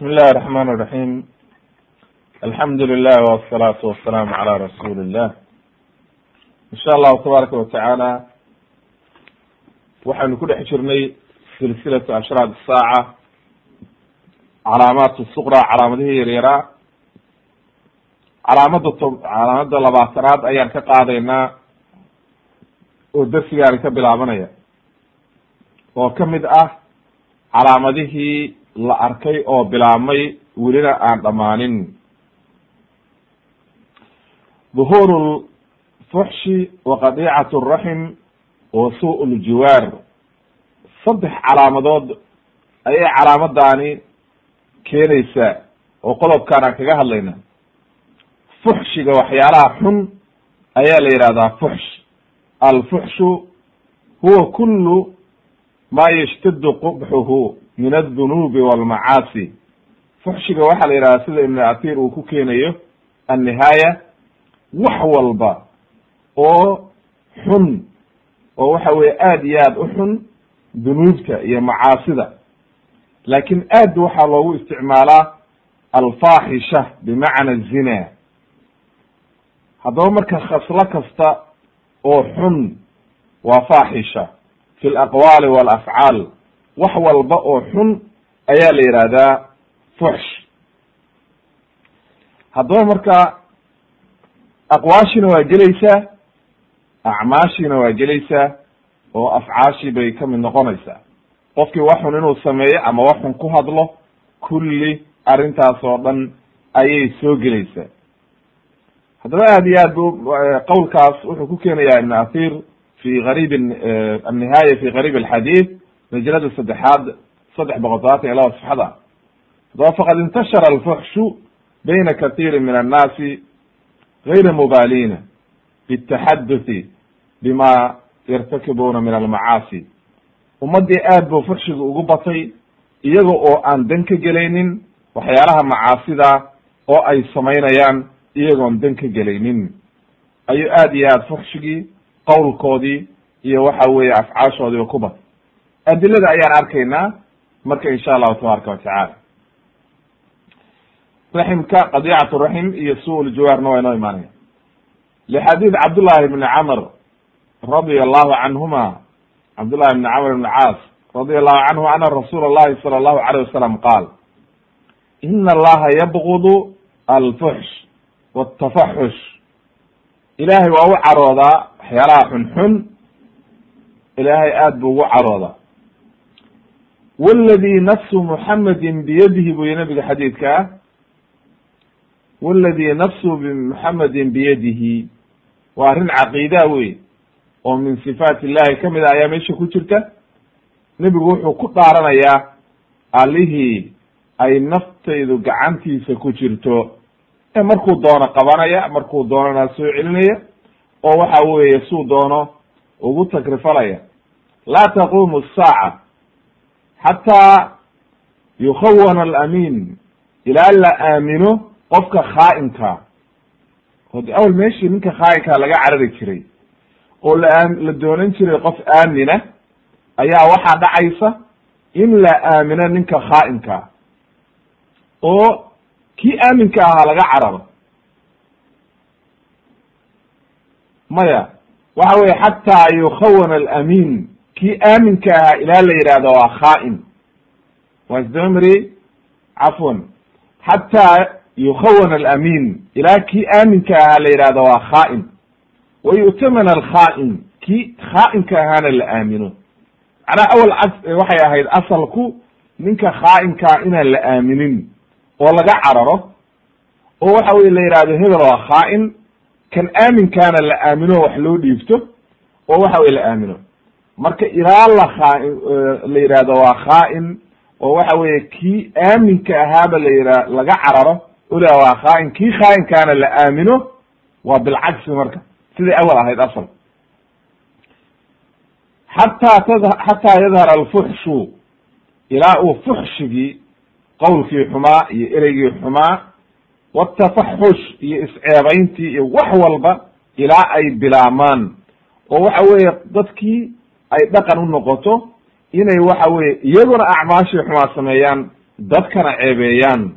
بسم الله الرحمن الرحيم الحمد لله والصلاة والسلام على رسول الله in sha allahu tabaaraka watacaala waxaynu ku dhex jirnay silsilatu ashraad saaca calaamaat suqra calaamadihii yaryaraa calaamada to calaamada labaatanaad ayaan ka qaadaynaa oo darsigaani ka bilaabanaya oo kamid ah calaamadihii la arkay oo bilaabmay welina aan dhammaanin. Dhuhur fuxshi wa qadiicat raxim wa suu ljiwaar saddex calaamadood ayay calaamadaani keenaysaa oo qodobkaan aan kaga hadlayna. Fuxshiga waxyaalaha xun ayaa la yihahdaa fuxsh. Alfuxshu huwa kulu ma yashtadu qubxuhu min aldunuubi walmacaasi. Fuxshiga waxaa la yihahdaa sida ibn atir uu ku keenayo annihaaya wax walba oo xun oo waxa weye aad iyo aad u xun dunuubta iyo macaasida. Laakin aad waxaa loogu isticmaalaa alfaaxisha bimacna zina. Haddaba marka khaslo kasta oo xun waa faaxisha fi alaqwaali walafcaal wax walba oo xun ayaa la yihahdaa fuxsh haddaba marka aqwaashina waa gelaysaa acmaashiina waa gelaysaa oo afcaashii bay ka mid noqonaysaa. Qofkii waxxun inuu sameeyo ama waxxun ku hadlo kulli arrintaas oo dhan ayay soo gelaysaa. Haddaba aad iyo aad bu qowlkaas wuxuu ku keenayaa ibn athir fi gariib annihaaya fi gariib alxadiid majlada saddexaad saddex boqol todobaatan iyo laba safxada haddaba faqad intashara alfuxshu bayna kathiiri min annaasi gayra mubalina bitaxaduthi bima yartakibuna min almacaasi ummaddii aad buu fuxshiga ugu batay iyaga oo aan dan ka gelaynin waxyaalaha macaasida oo ay samaynayaan iyagoon dan ka gelaynin ayuu aad iyo aad fuxshigii qowlkoodii iyo waxa weeye afcaashoodiiba ku batay adilada ayaan arkaynaa. Marka insha allahu tabaaraka watacaala raximka qadiicat raxim iyo su ljawaarna waa inoo imaanaya. Lxadiid cabdullahi bni camr radia allahu canhuma cabdullahi bni camr bn caas radia allahu canhu ana rasuula allahi sala allahu alayh wasalam qaal ina allaha yabgudu alfuxsh watafaxush ilaahay waa u caroodaa waxyaalaha xunxun ilaahay aad buu ugu caroodaa wladi nafsu muxamedin biyadihi buu yihi nabiga xadiidkaa wladi nafsu muxamedin biyadihi waa arrin caqiida wey oo min sifaat illahi ka mid a ayaa meesha ku jirta nebigu wuxuu ku dhaaranayaa allihii ay naftaydu gacantiisa ku jirto ee markuu doono qabanaya markuu doonona soo celinaya oo waxa weeye suu doono ugu takrifalaya laa taqumu saaca xataa yukhawana alamin ilaa la aamino qofka khaa'inka oo de awel meshii ninka khaa'inkaa laga carari jiray oo la la doonan jiray qof aamina ayaa waxaa dhacaysa in la aamino ninka khaa'inkaa oo kii aaminka ahaa laga cararo maya waxa weye xataa yukhawana alamin kii aaminka ahaa ilaa la yidhahdo waa khaa'in waa isdamri cafwan. Xataa yukhawana alamin. Ilaa kii aaminka ahaa la yidhahdo waa khaa'in wa yu'taman alkhaa'in kii khaa'inka ahaana la aamino. Macnaha awal waxay ahayd asalku ninka khaa'inkaa inaan la aaminin oo laga cararo oo waxa weye la yidhahdo hebel waa khaa'in kan aaminkaana la aamino wax loo dhiibto oo waxa weye la aamino marka ilaa la khaa- la yidhahdo waa khaa'in oo waxa weye kii aaminka ahaaba la yidha laga cararo ola waa khaa'in kii khaa'inkaana la aamino waa bilcagsi marka. Siday awal ahayd asal. Xataa tad xataa yadhara alfuxshu ilaa uu fuxshigii qowlkii xumaa iyo ereygii xumaa watafaxush iyo isceebayntii iyo wax walba ilaa ay bilaamaan. Oo waxa weeye dadkii ay dhaqan u noqoto inay waxa weye iyaguna acmaashii xumaa sameeyaan dadkana ceebeeyaan.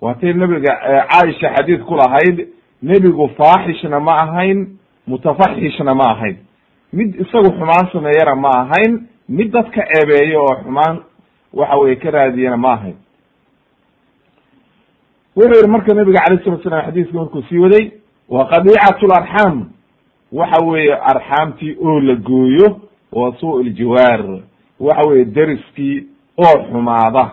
Waatay nebiga caaisha xadiid ku lahayd nebigu faaxishna ma ahayn mutafaxishna ma ahayn. Mid isagu xumaan sameeyana ma ahayn mid dadka ceebeeya oo xumaan waxa weye ka raadiyana ma ahayn. Wuxuu yihi marka nabiga alayh salatu slam xadiiska markuu sii waday wa qadiicatu larxaam waxa weeye arxaamtii oo la gooyo wa suu ljiwaar waxa weye deriskii oo xumaada.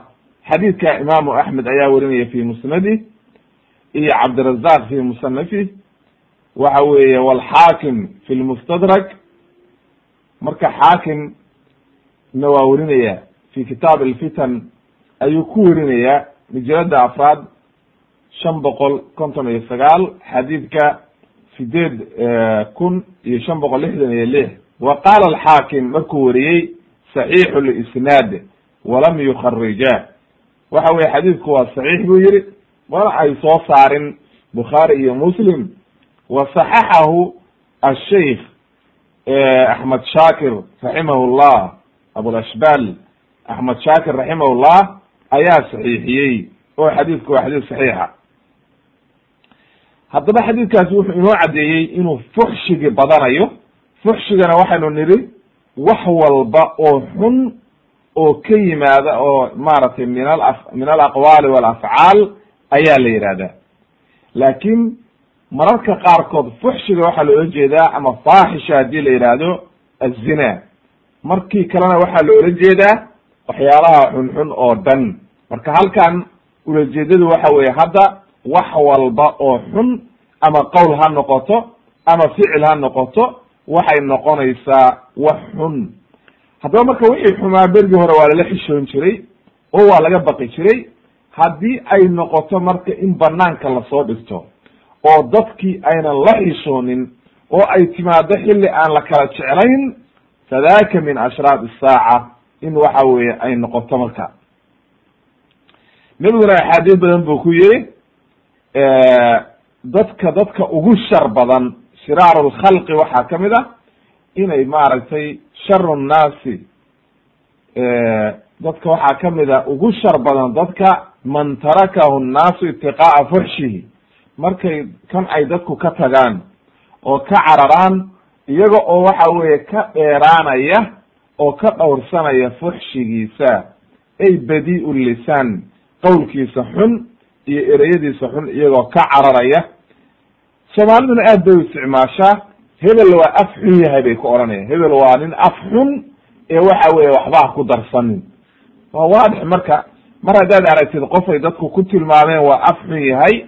Xadiidka imaamu axmed ayaa werinaya fi musnadi iyo cabdirazaq fi musanafi. Waxa weeye walxaakim fi lmustadrak marka xaakim na waa werinaya fi kitaab alfitan ayuu ku werinaya majalada afraad shan boqol konton iyo sagaal xadiidka sideed kun iyo shan boqol lixdan iyo lix. Wa qaala alxaakim markuu wariyey saxiixu lisnaad walam yukharija waxa weye xadiidku waa saxiix buu yihi mana ay soo saarin bukhaari iyo muslim. Wa saxaxahu asheikh axmed shaakir raximahu llah abulashbal axmed shaakir raximahullah ayaa saxiixiyey. Oo xadiidku waa xadiis saxiixa haddaba xadiidkaasi wuxuu inoo caddeeyey inuu fuxshigi badanayo. fuxshigana waxaynu nidhi wax walba oo xun oo ka yimaada oo maaragtay min ala min alaqwaali walafcaal ayaa la yihahdaa laakiin mararka qaarkood fuxshiga waxaa loola jeedaa ama faaxisha haddii la yidhaahdo azina markii kalena waxaa loola jeedaa waxyaalaha xunxun oo dhan. marka halkan ulajeedadu waxa weye hadda wax walba oo xun ama qowl ha noqoto ama ficil ha noqoto waxay noqonaysaa wax xun. Haddaba marka wixii xumaa bergii hore waa lala xishoon jiray oo waa laga baqi jiray haddii ay noqoto marka in banaanka la soo dhigto oo dadkii aynan la xishoonin oo ay timaado xilli aan la kala jeclayn fadaka min ashraat isaaca in waxa weeye ay noqoto marka. Nebiguna axaadiis badan buu ku yihi dadka dadka ugu shar badan shiraaru lkhalqi waxaa ka mid a inay maaragtay sharu nnaasi dadka waxaa ka mid a ugu shar badan dadka man tarakahu nnaasu itiqaa'a fuxshihi markay kan ay dadku ka tagaan oo ka cararaan iyaga oo waxa weeye ka dheeraanaya oo ka dhowrsanaya fuxshigiisa ay badi-u lisaan qowlkiisa xun iyo ereyadiisa xun iyagoo ka cararaya. Soomaaliduna aad bay u isticmaashaa. Hebel waa af xun yahay bay ku odhanayaan. Hebel waa nin af xun ee waxa weeye waxba ha ku darsanin. Waa waadix marka mar haddaad aragtid qof ay dadku ku tilmaameen waa af xun yahay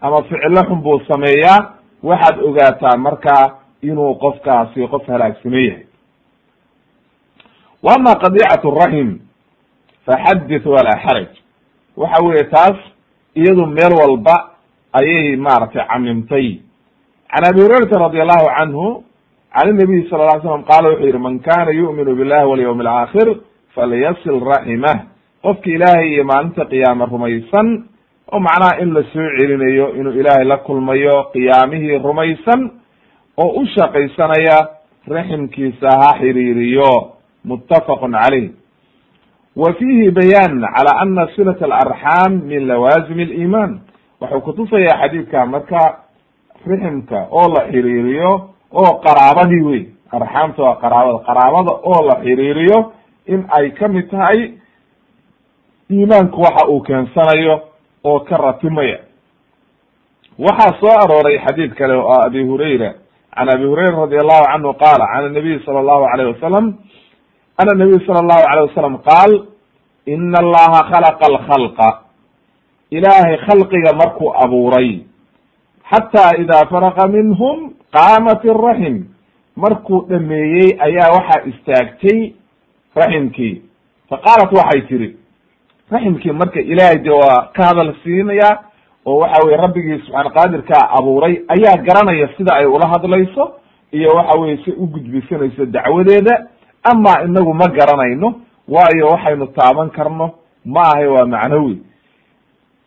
ama ficilo xun buu sameeyaa waxaad ogaataa marka inuu qofkaasi qof halaagsame yahay. Wa ama qadiicatu raxim faxadith walaa xaraj. Waxa weeye taas iyadu meel walba ayay maaragtay camimtay. Can abi hurayrata radi allahu canhu can nabiy sala ly slam qaala wuxuu yihi man kana yu'minu billahi walyawmi alaakhir falyasil raximah qofki ilaahay iyo maalinta qiyaame rumaysan oo macnaha in la soo celinayo inuu ilaahay la kulmayo qiyaamihii rumaysan oo u shaqaysanaya raximkiisa ha xiriiriyo. Muttafaqun calayh fiihi bayaan cala ana silat alarxaam min lawaazim aliiman wuxuu kutusayaa xadiidka marka riximka oo la xiriiriyo oo qaraabadii wey arxaamta waa qaraabada qaraabada oo la xiriiriyo in ay ka mid tahay iimaanku waxa uu keensanayo oo ka ratimaya. Waxaa soo arooray xadiid kale oo abi hurayra can abi hurayra radi allahu canhu qaala can anabiy sala allahu alayh wasalam ana nabiy sala allahu alayh wasalam qaal ina allaha khalaqa alkhalqa ilaahay khalqiga markuu abuuray xataa idaa faraqa minhum qaamat iraxim markuu dhameeyey ayaa waxaa istaagtay raximkii faqaalat waxay tiri raximkii marka ilaahay de waa ka hadal siinaya oo waxa weye rabbigii subxaan qaadirkaa abuuray ayaa garanaya sida ay ula hadlayso iyo waxa weye si u gudbisanayso dacwadeeda ama inagu ma garanayno waayo waxaynu taaban karno ma ahay waa macnawi.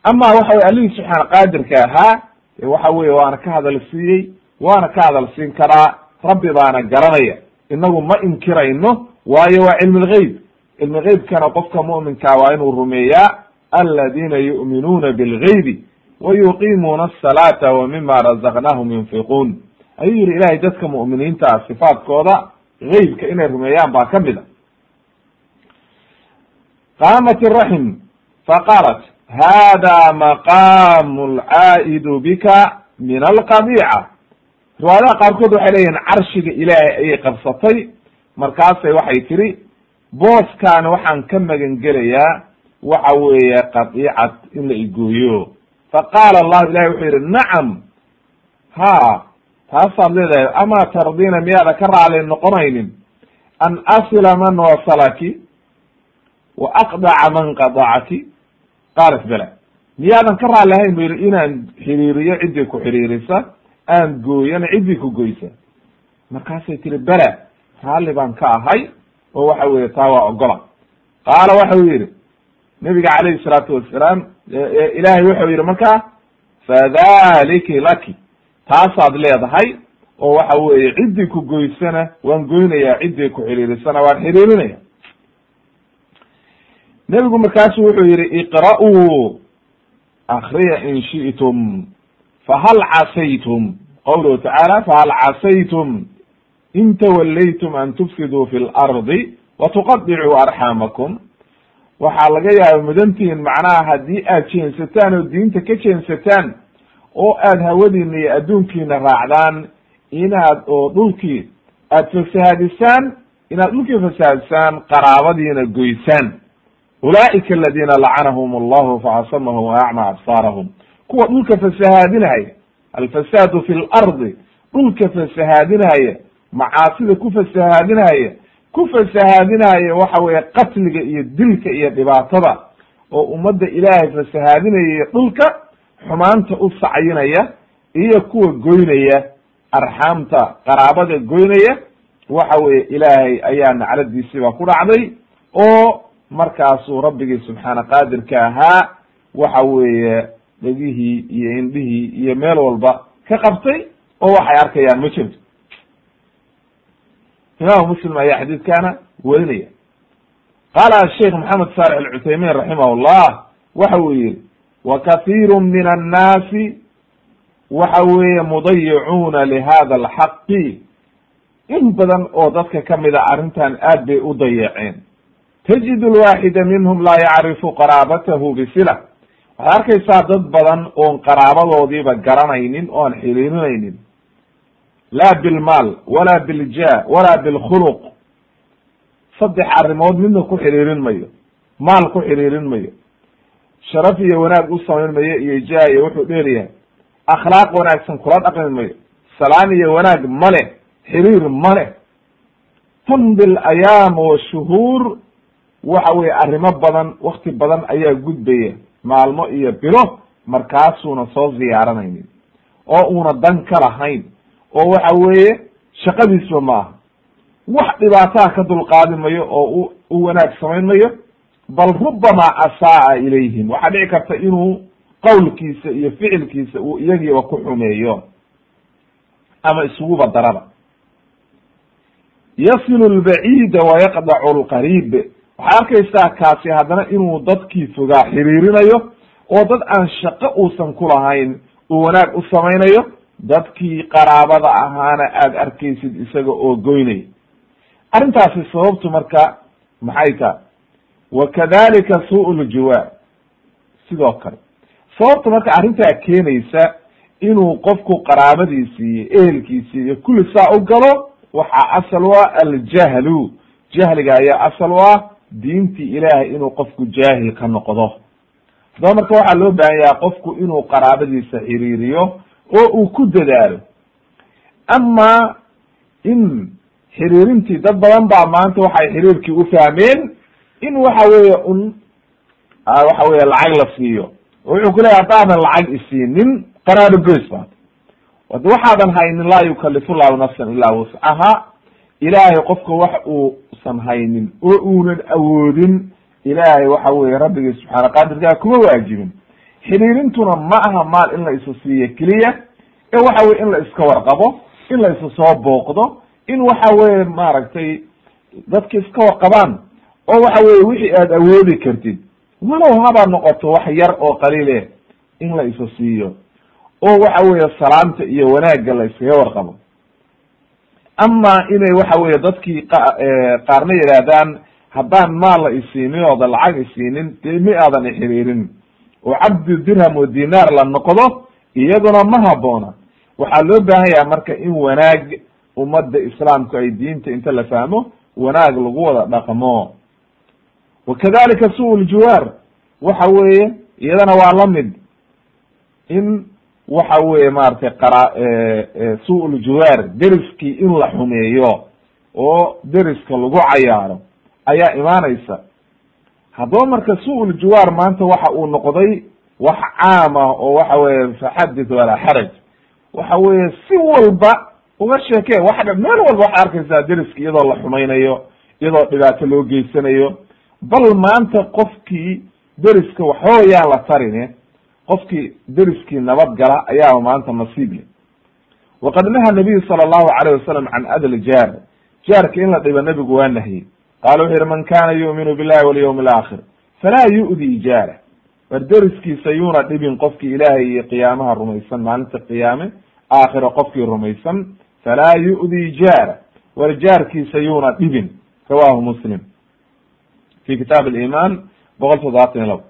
Ama waxa weye allihii subxaan qaadirka ahaa waxa weye waana ka hadal siiyey waana ka hadal siin karaa rabbi baana garanaya. Inagu ma inkirayno waayo waa cilmi lgeyb cilmi qofka mu'minkaa waa inuu rumeeyaa aladiina yu'minuuna bilgaybi wa yuqiimuuna asalaata wa mima razaqnaahum yunfiquun. Ayuu yihi ilahay dadka mu'miniinta ah sifaadkooda geybka inay rumeeyaan baa ka mid a qaamat iraxim faqaalat hada maqaamu lcaa'idu bika min alqabiica riwaayadaha qaarkood waxay leeyihiin carshiga ilaahay ayay qabsatay markaasay waxay tiri booskaani waxaan ka magan gelayaa waxa weeye qadiicad in la igooyo faqaala allahu ilahi wuxuu yihi nacam ha taasaad leedahay amaa tardiina miyaada ka raali noqonaynin? An asila man wasalaki wa aqdaca man qadacaki qaalat bela. Miyaadan ka raali ahayn bu yihi inaan xiriiriyo ciddii ku xiriirisa aan gooyana ciddii ku goysa. Markaasay tiri bela raalli baan ka ahay oo waxa weye taa waa ogola qaala waxau yihi nabiga calayhi salaatu wasalaam ilahay wuxuu yihi markaa fadaliki laki taasaad leedahay oo waxa weeye ciddii ku goysana waan goynayaa ciddii ku xiriirisana waan xiriirinaya nebigu markaasu wuxuu yihi iqra'uu akriya in shi'tum fahal casaytum? Qawluhu tacaala fahal casaytum? In tawallaytum an tufsiduu fi lardi wa tuqadicuu arxaamakum waxaa laga yaaba mudantihin macnaha haddii aad jeensataan oo diinta ka jeensataan oo aad hawadiina iyo adduunkiina raacdaan inaad oo dhulkii aad fasahaadisaan inaad dhulkii fasahaadisaan qaraabadiina goysaan. Ulaa'ika aladiina lacanahum allahu facasamahum wa acma absaarahum. Kuwa dhulka fasahaadinaya alfasaadu fi lardi dhulka fasahaadinaya macaasida ku fasahaadinaya ku fasahaadinaya waxa weeye qatliga iyo dilka iyo dhibaatada oo ummadda ilaahay fasahaadinaya dhulka xumaanta u sacyinaya iyo kuwa goynaya arxaamta qaraabada goynaya waxa weeye ilaahay ayaa nacladiisiiba ku dhacday oo markaasuu rabbigii subxaana qaadirka ahaa waxa weeye dhegihii iyo indhihii iyo meel walba ka qabtay oo waxay arkayaan ma jirto. Imaamu muslim ayaa xadiidkana werinaya qaala sheikh maxamed saalex alcuthaymin raximah llah waxa uu yihi wa kathiiru min annaasi waxa weeye mudayicuuna lihada alxaqi. In badan oo dadka ka mid a arrintan aad bay u dayaceen tajid lwaaxida minhum laa yacrifu qaraabatahu bisila waxaad arkaysaa dad badan oon qaraabadoodiiba garanaynin oon xiriirinaynin laa bilmaal walaa biljah walaa bilkhuluq. Saddex arrimood midna ku xiriirin mayo maal ku xiriirin mayo sharaf iyo wanaag u samayn mayo iyo jah iyo wuxuu dheeryahay akhlaaq wanaagsan kula dhaqmi mayo salaan iyo wanaag male xiriir male tambil ayaam wa shuhuur waxa weye arrimo badan wakti badan ayaa gudbaya. Maalmo iyo bilo markaasuuna soo ziyaaranaynin oo una dan ka lahayn. Oo waxa weeye shaqadiisba ma aha. Wax dhibaataa ka dulqaadi mayo oo u u wanaag samayn mayo bal rubamaa asaa'a ilayhim. Waxaa dhici karta inuu qawlkiisa iyo ficilkiisa uu iyagiiba ku xumeeyo ama isuguba daraba. Yasilu lbaciida wayaqdacu lqariib waxaad arkaysaa kaasi haddana inuu dadkii fogaa xiriirinayo oo dad aan shaqo uusan ku lahayn wanaag u samaynayo dadkii qaraabada ahaana aad arkaysid isaga oo goynay. Arrintaasi sababtu marka maxay tahay wa kadalika suu ljawaab sidoo kale sababta marka arrintaa keenaysa inuu qofku qaraabadiisi iyo ehelkiisi iyo kulli saa u galo waxaa asal u ah aljahlu jahliga ayaa asal u ah diintii ilaahay inuu qofku jaahil ka noqdo haddaba marka waxaa loo baahan yaha qofku inuu qaraabadiisa xiriiriyo oo uu ku dadaalo ama in xiriirintii dad badan baa maanta waxay xiriirkii u fahmeen in waxa weeye un waxa weye lacag la siiyo. Oo wuxuu ku haddaadan lacag isiinin qaraabo goys baad. Ad waxaadan haynin laa yukalifu llahu nafsan ilaa wuscaha ilaahay qofka wax uusan haynin oo uunan awoodin ilaahay waxa weye rabbigii subxaana qaadirkaa kuma waajibin. Xiriirintuna ma aha maal in la isa siiyo keliya ee waxa weye in la iska warqabo in la isa soo booqdo in waxa weye maaragtay dadki iska warqabaan oo waxa weye wixii aad awoodi kartid walow haba noqoto wax yar oo qaliile in la isa siiyo oo waxa weeye salaamta iyo wanaagga la iskaga warqabo. Ama inay waxa weye dadkii qaarna yidhaahdaan haddaan maal la isiinin ooda lacag isiinin dee mi aadan ixiriirin oo cabdi dirham o dinaar la noqdo iyaduna ma haboona. Waxaa loo baahan yaha marka in wanaag ummadda islaamku ay diinta inta la fahmo wanaag lagu wada dhaqmo wa kadalika su ljiwaar waxa weeye iyadana waa la mid. in waxa weye maratay qara su ljiwaar deriskii in la xumeeyo oo deriska lagu cayaaro ayaa imaanaysa. haddaba marka su ljiwaar maanta waxa uu noqday wax caam ah oo waxa weye faxadith walaa xaraj. waxa weye si walba uga sheekee wax meel walba waxaa arkaysaa deriska iyadoo la xumaynayo iyadoo dhibaato loo geysanayo bal maanta qofkii deriska waxba yaan la tarine qofkii deriskii nabad gala ayaaba maanta nasiib le waqad naha nabiyu sala allahu alayh wasalam can adl jaar. Jaarka in la dhibo nebigu waa nahyey qaala wuxuu yihi man kana yu'minu billahi walyawmi alaakhir falaa yu'di jaara war deriskiisa yuuna dhibin qofkii ilaahay iyo qiyaamaha rumaysan maalinta qiyaame aakhira qofkii rumaysan falaa yu'di jaara war jaarkiisa yuuna dhibin. Rawahu muslim fi kitaab aliman boqol toddobaatan iyo labo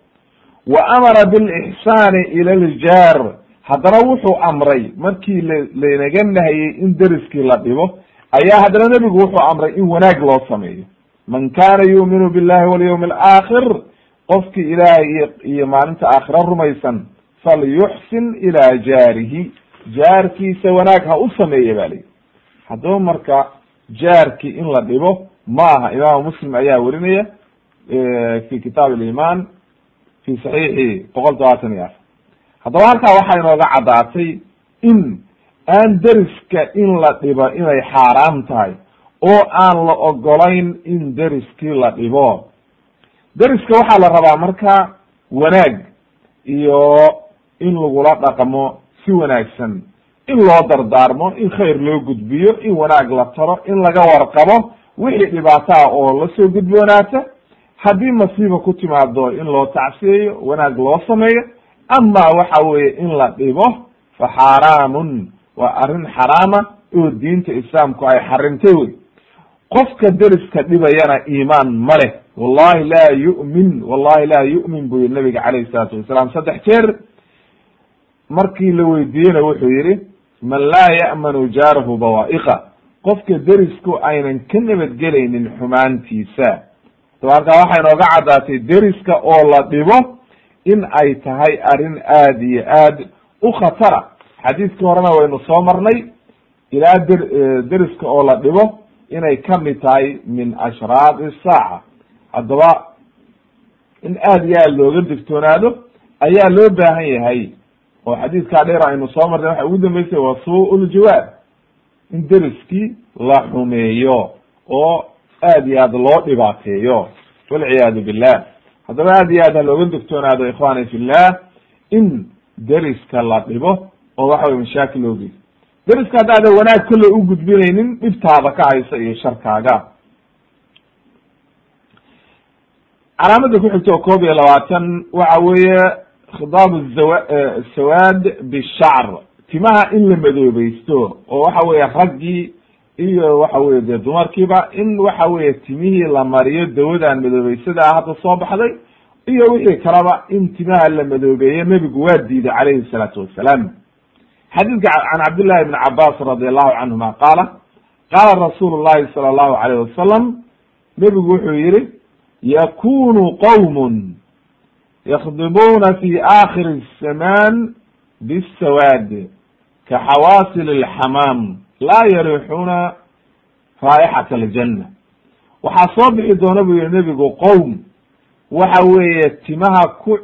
wa amara bilixsaani ila ljaar haddana wuxuu amray markii la laynaga nahayey in deriskii la dhibo ayaa haddana nebigu wuxuu amray in wanaag loo sameeyo man kana yu'minu billahi walyawmi alaakhir qofkii ilaahay iyo iyo maalinta aakhira rumaysan falyuxsin ilaa jaarihi jaarkiisa wanaag ha u sameeya ba lihi haddaba marka jaarkii in la dhibo ma aha imaamu muslim ayaa werinaya fi kitaab aliman fi saxiixi boqol todobaatan iyo afar haddaba halkaa waxaa inooga caddaatay in aan deriska in la dhibo inay xaaraam tahay oo aan la ogolayn in deriskii la dhibo deriska waxaa la rabaa marka wanaag iyo in lagula dhaqmo si wanaagsan in loo dardaarmo in khayr loo gudbiyo in wanaag la taro in laga warqabo wixii dhibaataa oo la soo gudboonaata haddii masiiba ku timaado in loo tacsiyeeyo wanaag loo sameeyo ama waxa weye in la dhibo fa xaaraamun waa arrin xaraama oo diinta islaamku ay xarimtay wey qofka deriska dhibayana iimaan ma leh. Wallahi laa yu'min wallahi laa yu'min buu yihi nabiga calayhi salaatu wasalaam. Saddex jeer markii la weydiiyeyna wuxuu yihi man laa ya'manu jaarahu bawaa'iqa. Qofka derisku aynan ka nabadgelaynin xumaantiisa daba halkaa waxay inooga caddaatay deriska oo la dhibo in ay tahay arrin aad iyo aad u khatara. Xadiiskii horena waynu soo marnay ilaa der deriska oo la dhibo inay ka mid tahay min ashraad isaaca haddaba in aad iyo aad looga digtoonaado ayaa loo baahan yahay. Oo xadiiskaa dheer aynu soo marnay waxa ugu dambeysay wa suu in deriskii la xumeeyo oo aad iyo aad loo dhibaateeyo. Walciyaadu billah. Haddaba aad iyo aad ha looga digtoonaado ikhwani fillah in deriska la dhibo oo waxa weye mashaakil loo geyso deriska haddaada wanaag kolle u gudbinaynin dhibtaada ka haysa iyo sharkaaga. Calaamada ku xigta oo koob iyo labaatan waxa weeye khidaab zawa sawaad bishacr timaha in la madoobaysto oo waxa weye raggii iyo waxa weye dee dumarkiiba in waxa weye timihii la mariyo dawadan madoobeysada ah hadda soo baxday iyo wixii kaleba in timaha la madoobeeye nebigu waa diiday calayhi salaatu wassalaam xadiidka can cabdillahi ibn cabas radi allahu canhuma qaala qaala rasuulu llahi sala allahu alayh wasalam nebigu wuxuu yihi yakunu qowmun yakdimuna fi aakhiri azamaan bisawaad ka xawaasil alxamaam laa yarixuuna raa'ixat aljanna. Waxaa soo bixi doona buu yihi nebigu qowm waxa weeye timaha ku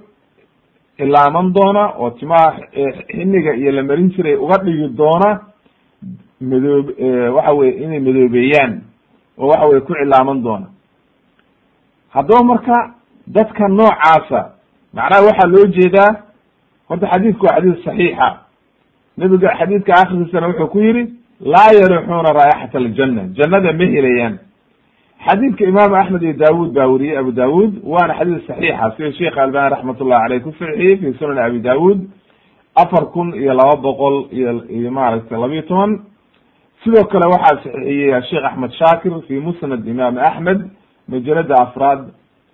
cilaaman doona oo timaha xiniga iyo la marin jiray uga dhigi doona madoob waxa weye inay madoobeeyaan oo waxa weye ku cilaaman doona. Haddaba marka dadka noocaasa macnaha waxaa loo jeedaa horta xadiidku waa xadiis saxiixa. Nebiga xadiidka akhirkiisana wuxuu ku yihi laa yarixuuna raa'ixata aljanna. Jannada ma helayaan. Xadiidka imaam axmed iyo daawud baa weriyey abu daawud waana xadiis saxiixa. Sida sheekh albani raxmat ullahi aleyh ku saxiyey fi sunan abi daawud afar kun iyo laba boqol iyo iyo maaragtay labiyo toban. Sidoo kale waxaa saxiixiyey sheekh axmed shaakir fi musnad imam axmed majalada afraad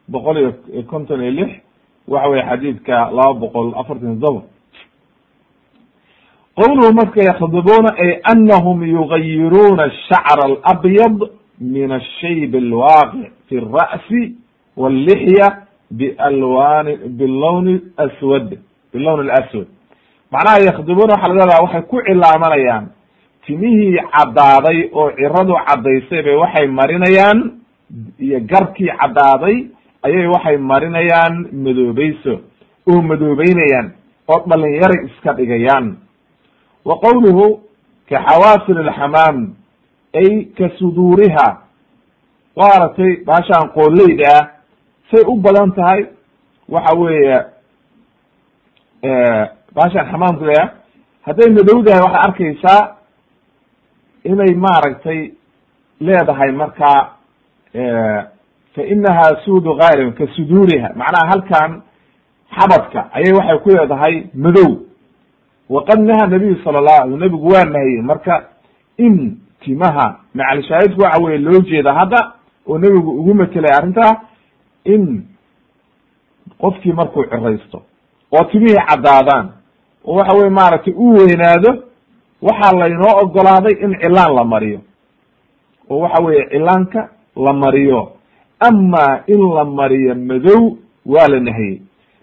boqol iyo konton iyo lix. Waxa weye xadiidka laba boqol afartan todoba qowluhu marka yakhdubuna ay anahum yugayiruuna ashacr alabyad min ashayb alwaaqic fi alra'si wallixya bialwani bilowni aswad bilowni alaswad. Macnaha yakhdubuna waxa laga waxay ku cilaamanayaan. Timihii caddaaday oo ciradu caddaysay bay waxay marinayaan iyo garkii caddaaday ayay waxay marinayaan madoobayso oo madoobeynayaan oo dhalinyaray iska dhigayaan wa qowluhu ka xawaasil alxamaam ay ka suduuriha wa aragtay baashaan qooleyda ah say u badan tahay waxa weeye baashaan xamaamka leah hadday madowdahay waxaad arkaysaa inay maaragtay leedahay markaa fa inaha suudu gaarim ka suduuriha macnaha halkan xabadka ayay waxay ku leedahay madow waqad naha nabiyu sala alay nabigu waa nahiyey marka in timaha macalshaahidku waxa weye loo jeeda hadda oo nebigu ugu metelay arrintaa in qofkii markuu ciraysto oo timihii caddaadaan oo waxa weye maaragtay u weynaado waxaa laynoo ogolaaday in cilaan la mariyo oo waxa weeye cilaanka la mariyo ama in la mariyo madow waa la nahiyey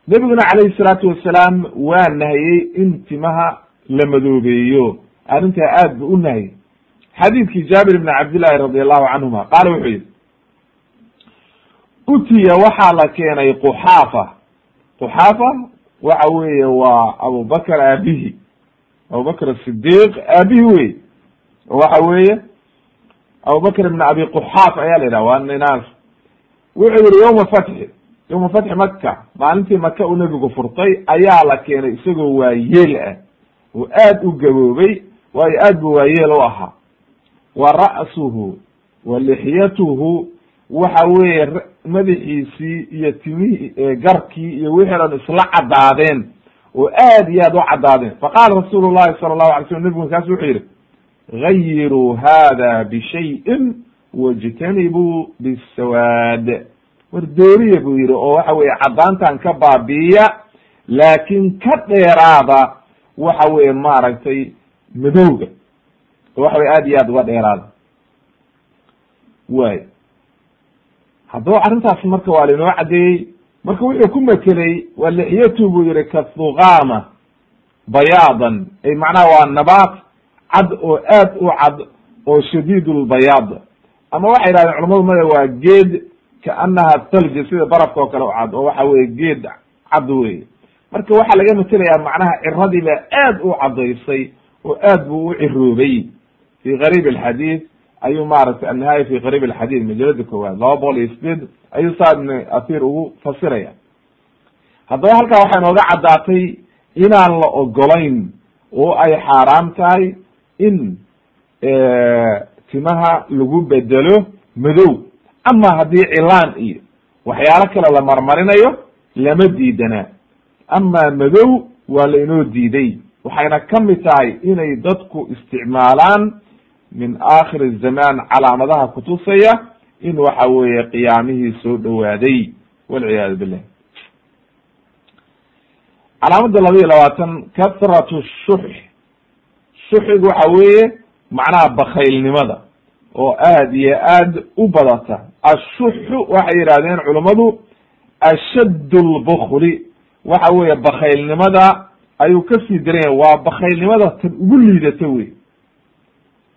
nebiguna calayhi salaatu wasalaam waa nahiyey in timaha la madoobeeyo. Arrintaa aad bu u nahiyey xadiidkii jaabir ibni cabdillahi radi allahu canhuma qaala wuxuu yihi utiya waxaa la keenay quxaafa. Quxaafa waxa weeye waa abubakr aabihi. Abubakr asidiq aabihi wey waxa weeye abubakr ibn abi quxaaf ayaa la yidhaha waa ninaas. Wuxuu yihi yawma fatxi yawma fatxi maka maalintii maka uu nebigu furtay ayaa la keenay isagoo waayeel ah. Oo aad u gaboobay waayo aad bu waayeel u ahaa. Wa ra'suhu wa lixyatuhu waxa weeye madaxiisii iyo timihii garkii iyo wixii dhan isla caddaadeen. Oo aad iyo aad u caddaadeen. Faqaala rasuulu llahi sala allahu alay slam nebigu markaas wuxuu yihi gayiruu hada bishayin wajtanibuu bisawaad war dooriya buu yihi oo waxa weye caddaantan ka baabi'iya laakin ka dheeraada waxa weye maaragtay madowga. Oo waxa weye aad iyo aad uga dheeraada. Way haddaba arrintaas marka waa lainoo caddeeyey. Marka wuxuu ku metelay waa lixyatu buu yihi kathuqama bayaadan. Ay macnaha waa nabaat cad oo aad u cad oo shadiid lbayaad ama waxay yidhahdeen culamadu mada waa geed kaanaha thalji sida barafka oo kale cad oo waxa weye geed cad wey marka waxaa laga metelayaa macnaha ciradii baa aad u caddaysay oo aad buu u ciroobay. Fi gariib alxadiid ayuu maaragtay annihaaya fi qariib alxadiid majalada koowaad laba boqol iyo sideed ayuu saa ibn athir ugu fasiraya. Haddaba halkaa waxay nooga caddaatay inaan la ogolayn oo ay xaaraam tahay in timaha lagu bedelo madow ama haddii cilaan iyo waxyaalo kale la marmarinayo lama diidanaa ama madow waa lainoo diiday. Waxayna ka mid tahay inay dadku isticmaalaan min aakhir zaman calaamadaha kutusaya in waxa weeye qiyaamihii soo dhowaaday walciyaadu billah. Calaamada laba iyo labaatan kathratu shux shuxigu waxa weeye macnaha bakaylnimada oo aad iyo aad u badata ashuxu waxay yidhahdeen culummadu ashadd lbukli waxa weeye bakaylnimada ayuu ka sii daran waa bakaylnimada tan ugu liidata wey.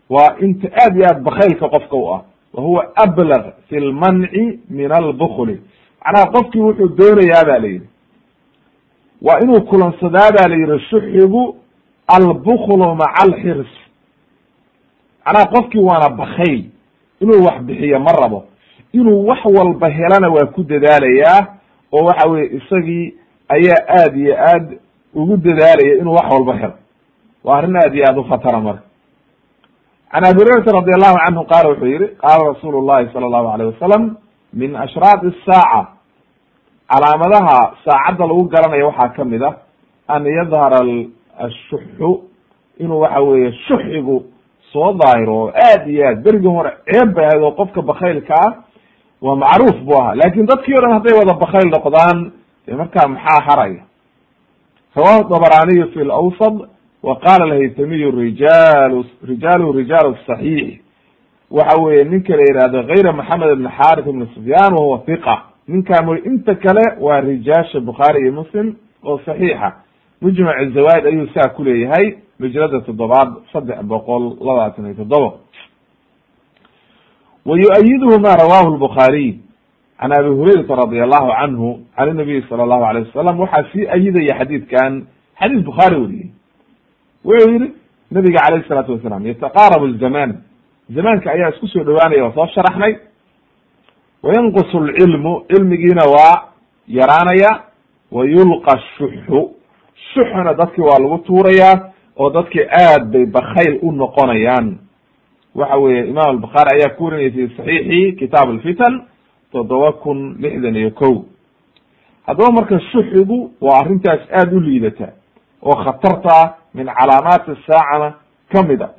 Waa inta aad iyo aad bakaylka qofka u ah. Wa huwa ablag fi lmanci min albukli macnaha qofkii wuxuu doonayaa ba la yidhi. Waa inuu kulansadaa ba la yihi shuxigu albuklu maca alxirs macnaha qofkii waana bakayl inuu wax bixiyo ma rabo inuu wax walba helana waa ku dadaalayaa oo waxa weye isagii ayaa aad iyo aad ugu dadaalaya inuu wax walba helo. Waa arrin aad iyo aad u khatara marka. Can abi hurayrata radi allahu canhu qaala wuxuu yihi qaala rasuulu llahi sala allahu alayh wasalam min ashraati asaaca calaamadaha saacadda lagu garanayo waxaa ka mid ah an yadhara ashuxu inuu waxa weeye shuxigu soo daahiro oo aad iyo aad berigii hore ceeb bay ahayd oo qofka bakaylka ah waa macruuf bu ahaa. Lakin dadkii o dhan hadday wada bakayl noqdaan dee markaa maxaa haraya? Rawahu dabraniyu fi lawsad wa qala alhaytamiyu rijal rijaalu rijaalu saxiix. Waxa weeye ninka la yihahdo gayra maxamed ibn xarith ibn sufyan wahuwa hiqa ninkaa mo inta kale waa rijaasha bukhaari iyo muslim oo saxiixa. Mujmac zawaid ayuu saa kuleeyahay majlada toddobaad saddex boqol labaatan iyo toddoba yu-ayiduhu ma rawahu lbukhaariy can abi hurayrata radi allahu canhu can inabiyi sala allahu alayh wasalam waxaa sii ayidaya xadiidkan xadiis bukhaari weriyey wuxuu yihi nabiga calayh isalaatu wasalam yataqaarabu zaman zamaanka ayaa isku soo dhawaanaya waa soo sharaxnay wayanqusu lcilmu cilmigiina waa yaraanaya yulqa shuxu shuxuna dadki waa lagu tuurayaa oo dadki aad bay bakayl u noqonayaan waxa weeye imam albukhaari ayaa ku warinaya fi saxiixi kitaab alfitan toddoba kun lixdan iyo ko haddaba marka shuxigu waa arrintaas aada u liidata oo khatarta min calaamaati saacana ka mid a.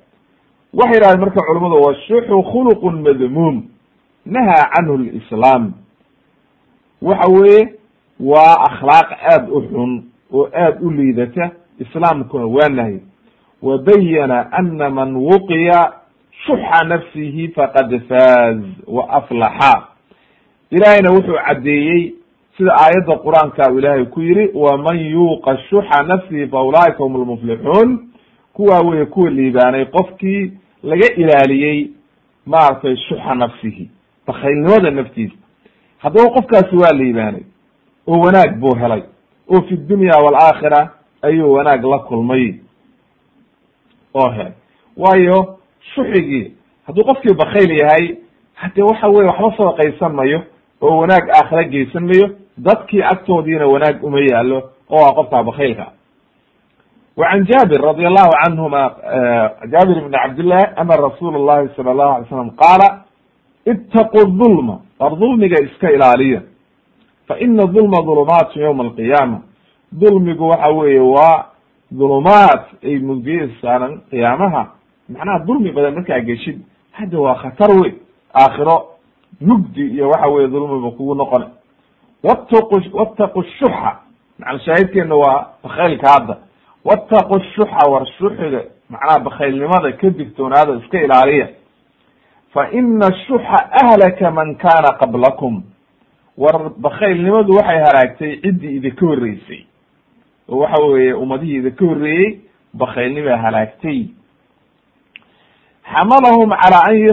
Waxay yidhahdeen marka culamadu washuxu khuluqun madmuum nahaa canhu lislaam waxa weeye waa akhlaaq aada u xun oo aada u liidata islaamkuna waa nahy wa ana man wuqiya shuxa nafsihi faqad faaz wa aflaxa. Ilaahayna wuxuu caddeeyey sida aayadda qur'aanka u ilaahay ku yihi waman yuuqa shuxa nafsihi fa ulaa'ika hum lmuflixuun kuwaa weye kuwa liibaanay qofkii laga ilaaliyey maaragtay shuxa nafsihi bakaylnimada naftiisa. Haddaba qofkaasi waa liibaanay oo wanaag buu helay oo fi dunya waalaakhira ayuu wanaag la kulmay oo helay. Waayo shuxigii hadduu qofkii bakayl yahay hade waxa weye waxba sadaqaysan mayo oo wanaag aakhira geysan mayo dadkii agtoodiina wanaag uma yaalo oo a qofkaa bakaylka wa can jaabir radi allahu canhuma jaabir ibn cabdillah ana rasuula llahi sala allahu alay slam qaala itaqu dulma war dulmiga iska ilaaliya. Fa ina dulma dulumaatu yowma alqiyaama. Dulmigu waxa weeye waa dulumaat ay mugdiye saaran qiyaamaha macnaha dulmi badan markaa geshid hadda waa khatar wey aakhiro mugdi iyo waxa weye dulmiba kugu noqona wataqu wataqu shuxa macna shaahidkeena waa bakaylka hadda. Wataqu shuxa war shuxiga macnaha bakaylnimada ka digtoonaada iska ilaaliya. Fa ina shuxa ahlaka man kana qablakum. War bakaylnimadu waxay halaagtay ciddii idinka horreysay. Oo waxa weeye ummadihii idinka horreeyey bakaylnima halaagtay xamalahum calaa an y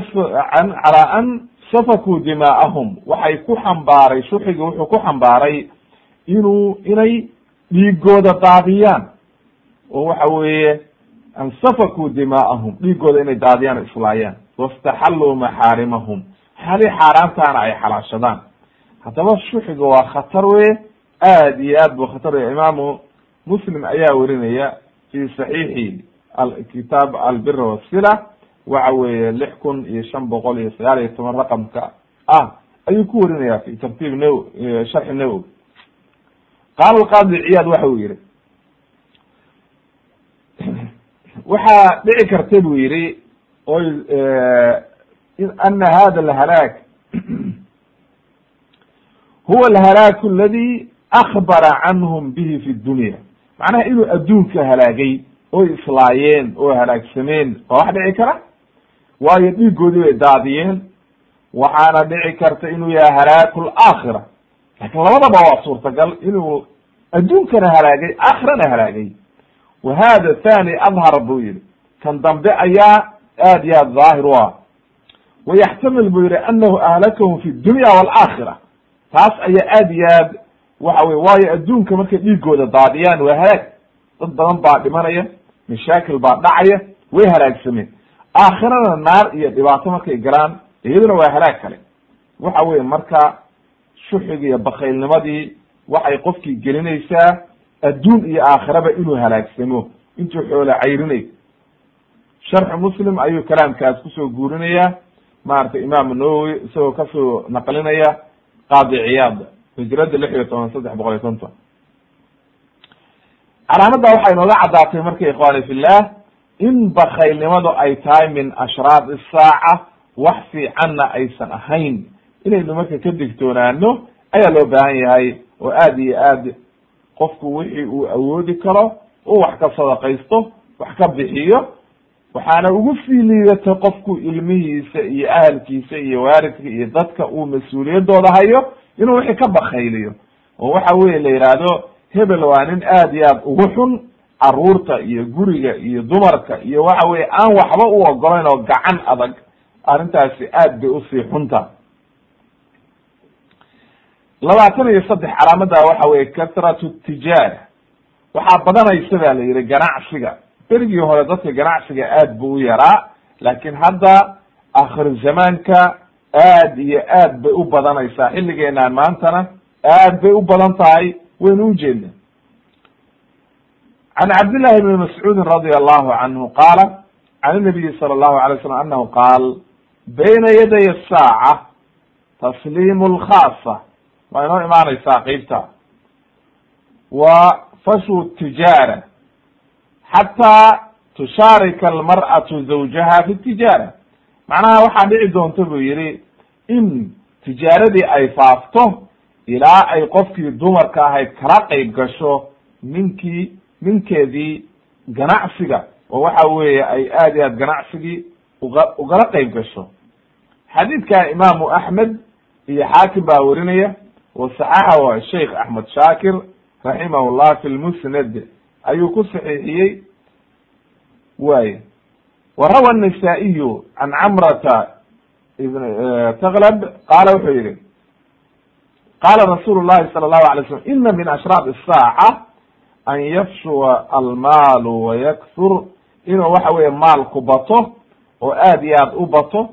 calaa an safakuu dimaa'ahum waxay ku xambaaray shuxigi wuxuu ku xambaaray inuu inay dhiigooda daadiyaan oo waxa weeye an safakuu dimaa'ahum dhiigooda inay daadiyaan o islaayaan wastaxalluu maxaarimahum xali xaaraantaana ay xalaashadaan haddaba shuxiga waa khatar weye aad iyo aad buu khatar wey imaamu muslim ayaa werinaya fi saxiixi kitaab albira wasila waxa weeye lix kun iyo shan boqol iyo sagaal iyo toban raqamka ah ayuu ku warinaya fi tartiib naw sharxi nawowi. Qaala alqaadi ciyaad waxa uu yihi waxaa dhici karta buu yihi oy ana hada alhalaag huwa alhalaaku aladi akbara canhum bihi fi dunya macnaha inuu adduunka halaagay oy islaayeen oo halaagsameen waa wax dhici kara waayo dhiigoodii bay daadiyeen. Waxaana dhici karta inuu yahay halaaku laakhira laakiin labadaba waa suurtagal inuu adduunkana halaagay aakhirana halaagay. Wa hada thani adhar buu yihi kan dambe ayaa aad iyo aad dhaahir u ah. Wayaxtamil buu yihi anahu ahlakahum fi dunya waalaakhira taas ayaa aad iyo aad waxa wey waayo adduunka markay dhiigooda daadiyaan waa halaag. Dad badan baa dhimanaya mashaakil baa dhacaya way halaagsameen aakhirana naar iyo dhibaato markay galaan iyaduna waa halaag kale. Waxa weye marka shuxigi iyo bakaylnimadii waxay qofkii gelinaysaa adduun iyo aakhiraba inuu halaagsamo. Intuu xoola cayrinayo sharxu muslim ayuu kalaamkaas ku soo guurinaya maratay imaamu nawowi isagoo ka soo naqlinaya qaadi ciyaad hijrada lix iyo toban saddex boqol iyo konton calaamadda waxay inooga caddaatay marka ikhwani fillah in bakaylnimadu ay tahay min ashraad isaaca wax fiicanna aysan ahayn. Inaynu marka ka digtoonaano ayaa loo baahan yahay. Oo aad iyo aad qofku wixii uu awoodi karo uu wax ka sadaqaysto wax ka bixiyo waxaana ugu fiiliidatay qofku ilmihiisa iyo ahalkiisa iyo waalidka iyo dadka uu mas'uuliyadooda hayo inuu wixii ka bakayliyo oo waxa weye la yidhaahdo hebel waa nin aad iyo aad ugu xun carruurta iyo guriga iyo dumarka iyo waxa weye aan waxba u ogolayn oo gacan adag arrintaasi aad bay u sii xunta. Labaatan iyo saddex calaamada waxa weye kasratu tijaara. Waxaa badanaysa ba la yihi ganacsiga. Berigii hore dadka ganacsiga aad bu u yaraa laakin hadda akhir zamaanka aad iyo aad bay u badanaysaa. Xilligeenaan maantana aad bay u badan tahay waynu ujeedna can cabdillahi bni mascuudin radia allahu canhu qaala can inabiyi sala allahu alay slam anahu qaal bayna yaday asaaca tasliimu lkhaasa waa inoo imaanaysaa qeybta wa fashu tijaara xataa tushaarika almar'atu zawjaha fi tijaara macnaha waxaa dhici doonta buu yihi in tijaaradii ay faafto ilaa ay qofkii dumarka ahayd kala qeyb gasho ninkii ninkeedii ganacsiga oo waxa weeye ay aad iyo aad ganacsigii uga ugala qeyb gasho. Xadiidkan imaamu axmed iyo xaakim baa werinaya wasaxaxa wa sheikh axmed shaakir raximahullah fi lmusnad ayuu ku saxiixiyey. Waye warawa anasaa'iyu can camrata ibn taklab qaala wuxuu yihi qaala rasuulu llahi sala allahu alay slam ina min ashraab isaaca an yafshuwa almaalu wayaksur inuu waxa weye maalku bato oo aad iyo aad u bato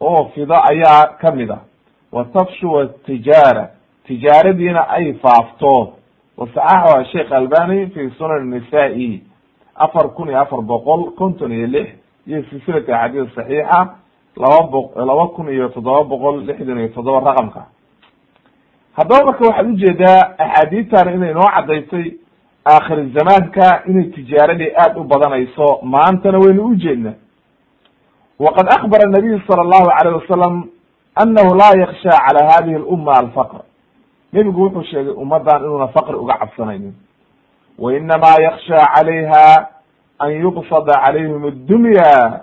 oo fido ayaa ka mid a wa tafshuwa tijaara tijaaradiina ay faafto. Wasaxaxuha sheikh albani fi sunan nisaa-i afar kun iyo afar boqol konton iyo lix iyo silsilata axaadiis saxiixa laba bo laba kun iyo toddoba boqol lixdan iyo toddoba raqamka. Haddaba marka waxaad u jeedaa axaadiidtan inay noo cadaysay aakhir zamaanka inay tijaaradii aad u badanayso maantana waynu ujeedna waqad akbara nabiyu sala allahu alayh wasalam anahu laa yaksha cala hadihi lumma alfaqr. Nebigu wuxuu sheegay ummaddan inuuna faqri uga cabsanaynin. Wa inamaa yaksha calayha an yubsada calayhim addunya.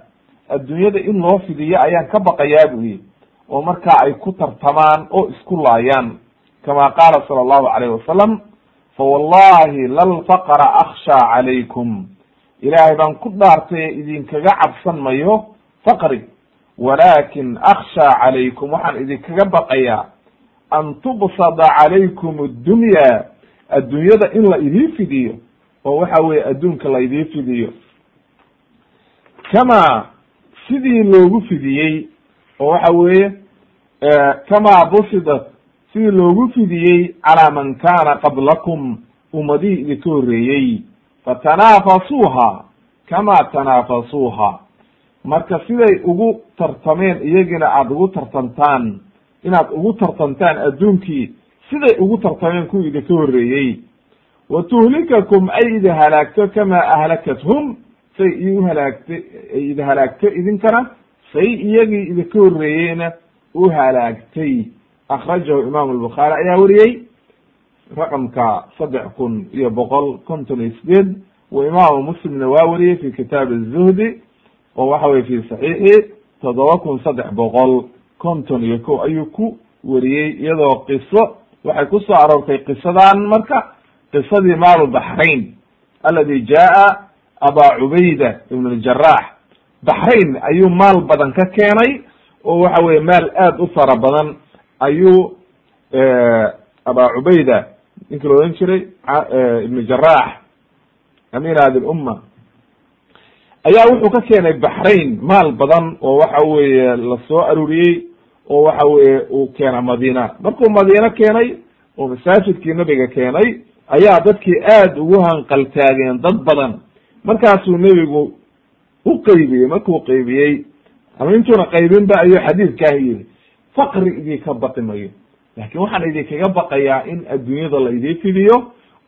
Addunyada in loo fidiyo ayaan ka baqayaa bu yihi oo markaa ay ku tartamaan oo isku laayaan kama qaala sala allahu alayh wasalam fawallahi lalfaqra aksha calaykum ilaahay baan ku dhaartay idinkaga cabsan mayo faqri walakin aksha calaykum waxaan idinkaga baqayaa an tubsada calaykum addunya addunyada in la idii fidiyo oo waxa weye adduunka la idii fidiyo kama sidii loogu fidiyey oo waxa weeye kama busidat sidii loogu fidiyey calaa man kana qablakum ummadihii idinka horreeyey fatanaafasuuha kama tanaafasuuha marka siday ugu tartameen iyagina aada ugu tartantaan inaad ugu tartantaan adduunkii siday ugu tartameen kuwii idinka horreeyey. Wa tuhlikakum ay idi halaagto kamaa ahlakathum say i uhalaagtay ay idi halaagto idinkana say iyagii idinka horreeyeyna u halaagtay akrajahu imaamu albukhaari ayaa wariyey raqamka saddex kun iyo boqol konton iyo sideed wa imaamu muslimna waa wariyey fi kitaab azuhdi oo waxa weye fi saxiixi toddoba kun saddex boqol konton iyo ko ayuu ku wariyey iyadoo qiso waxay ku soo aroortay qisadan marka qisadii maalu baxrain aladi jaa aba cubayda ibn ljarax baxrain ayuu maal badan ka keenay oo waxa weye maal aad u fara badan ayuu aba cubayda ninkii la odhan jiray ibn jarax amin hadi lumma ayaa wuxuu ka keenay baxrain maal badan oo waxa weeye la soo aruuriyey oo waxa weye uu keena madiina. Markuu madiine keenay oo masaajidkii nabiga keenay ayaa dadkii aad ugu hanqaltaageen dad badan. Markaasuu nebigu u qeybiyey markuu qeybiyey ama intuuna qaybinba ayuu xadiidkaahi yidhi faqri idinka baqi mayo. Laakin waxaan idinkaga baqayaa in adduunyada la idin fidiyo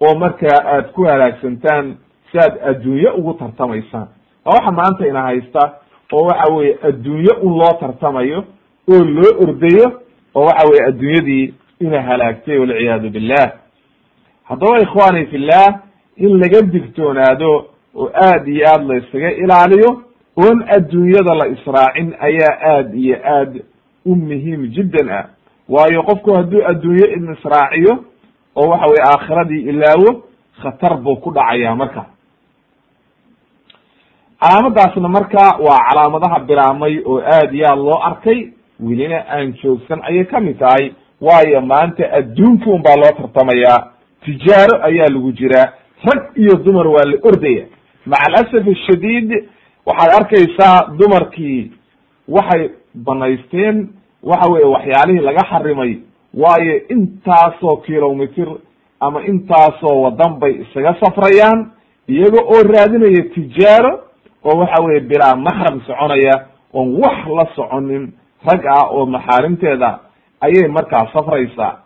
oo markaa aad ku halaagsantaan si aad adduunye ugu tartamaysaan. Waa waxa maanta ina haysta oo waxa weye adduunye un loo tartamayo oo loo ordayo oo waxa weye adduunyadii ina halaagtay walciyaadu billah. Haddaba ikhwani fillah in laga digtoonaado oo aad iyo aad la isaga ilaaliyo oon adduunyada la israacin ayaa aad iyo aad u muhiim jiddan ah. Waayo qofku hadduu adduunye in israaciyo oo waxa weye aakhiradii ilaawo khatar buu ku dhacaya marka. Calaamadaasna marka waa calaamadaha bilaamay oo aad iyo aad loo arkay welina aan joogsan ayay ka mid tahay. Waayo maanta adduunki un baa loo tartamayaa tijaaro ayaa lagu jiraa rag iyo dumar waa la ordaya. Maca alasaf ashadiid waxaad arkaysaa dumarkii waxay banaysteen waxa weye waxyaalihii laga xarimay waayo intaasoo kilomitr ama intaasoo wadan bay isaga safrayaan iyaga oo raadinaya tijaaro oo waxa weye bilaa maxram soconaya oon wax la soconin rag ah oo maxaarimteeda ayay markaa safraysaa.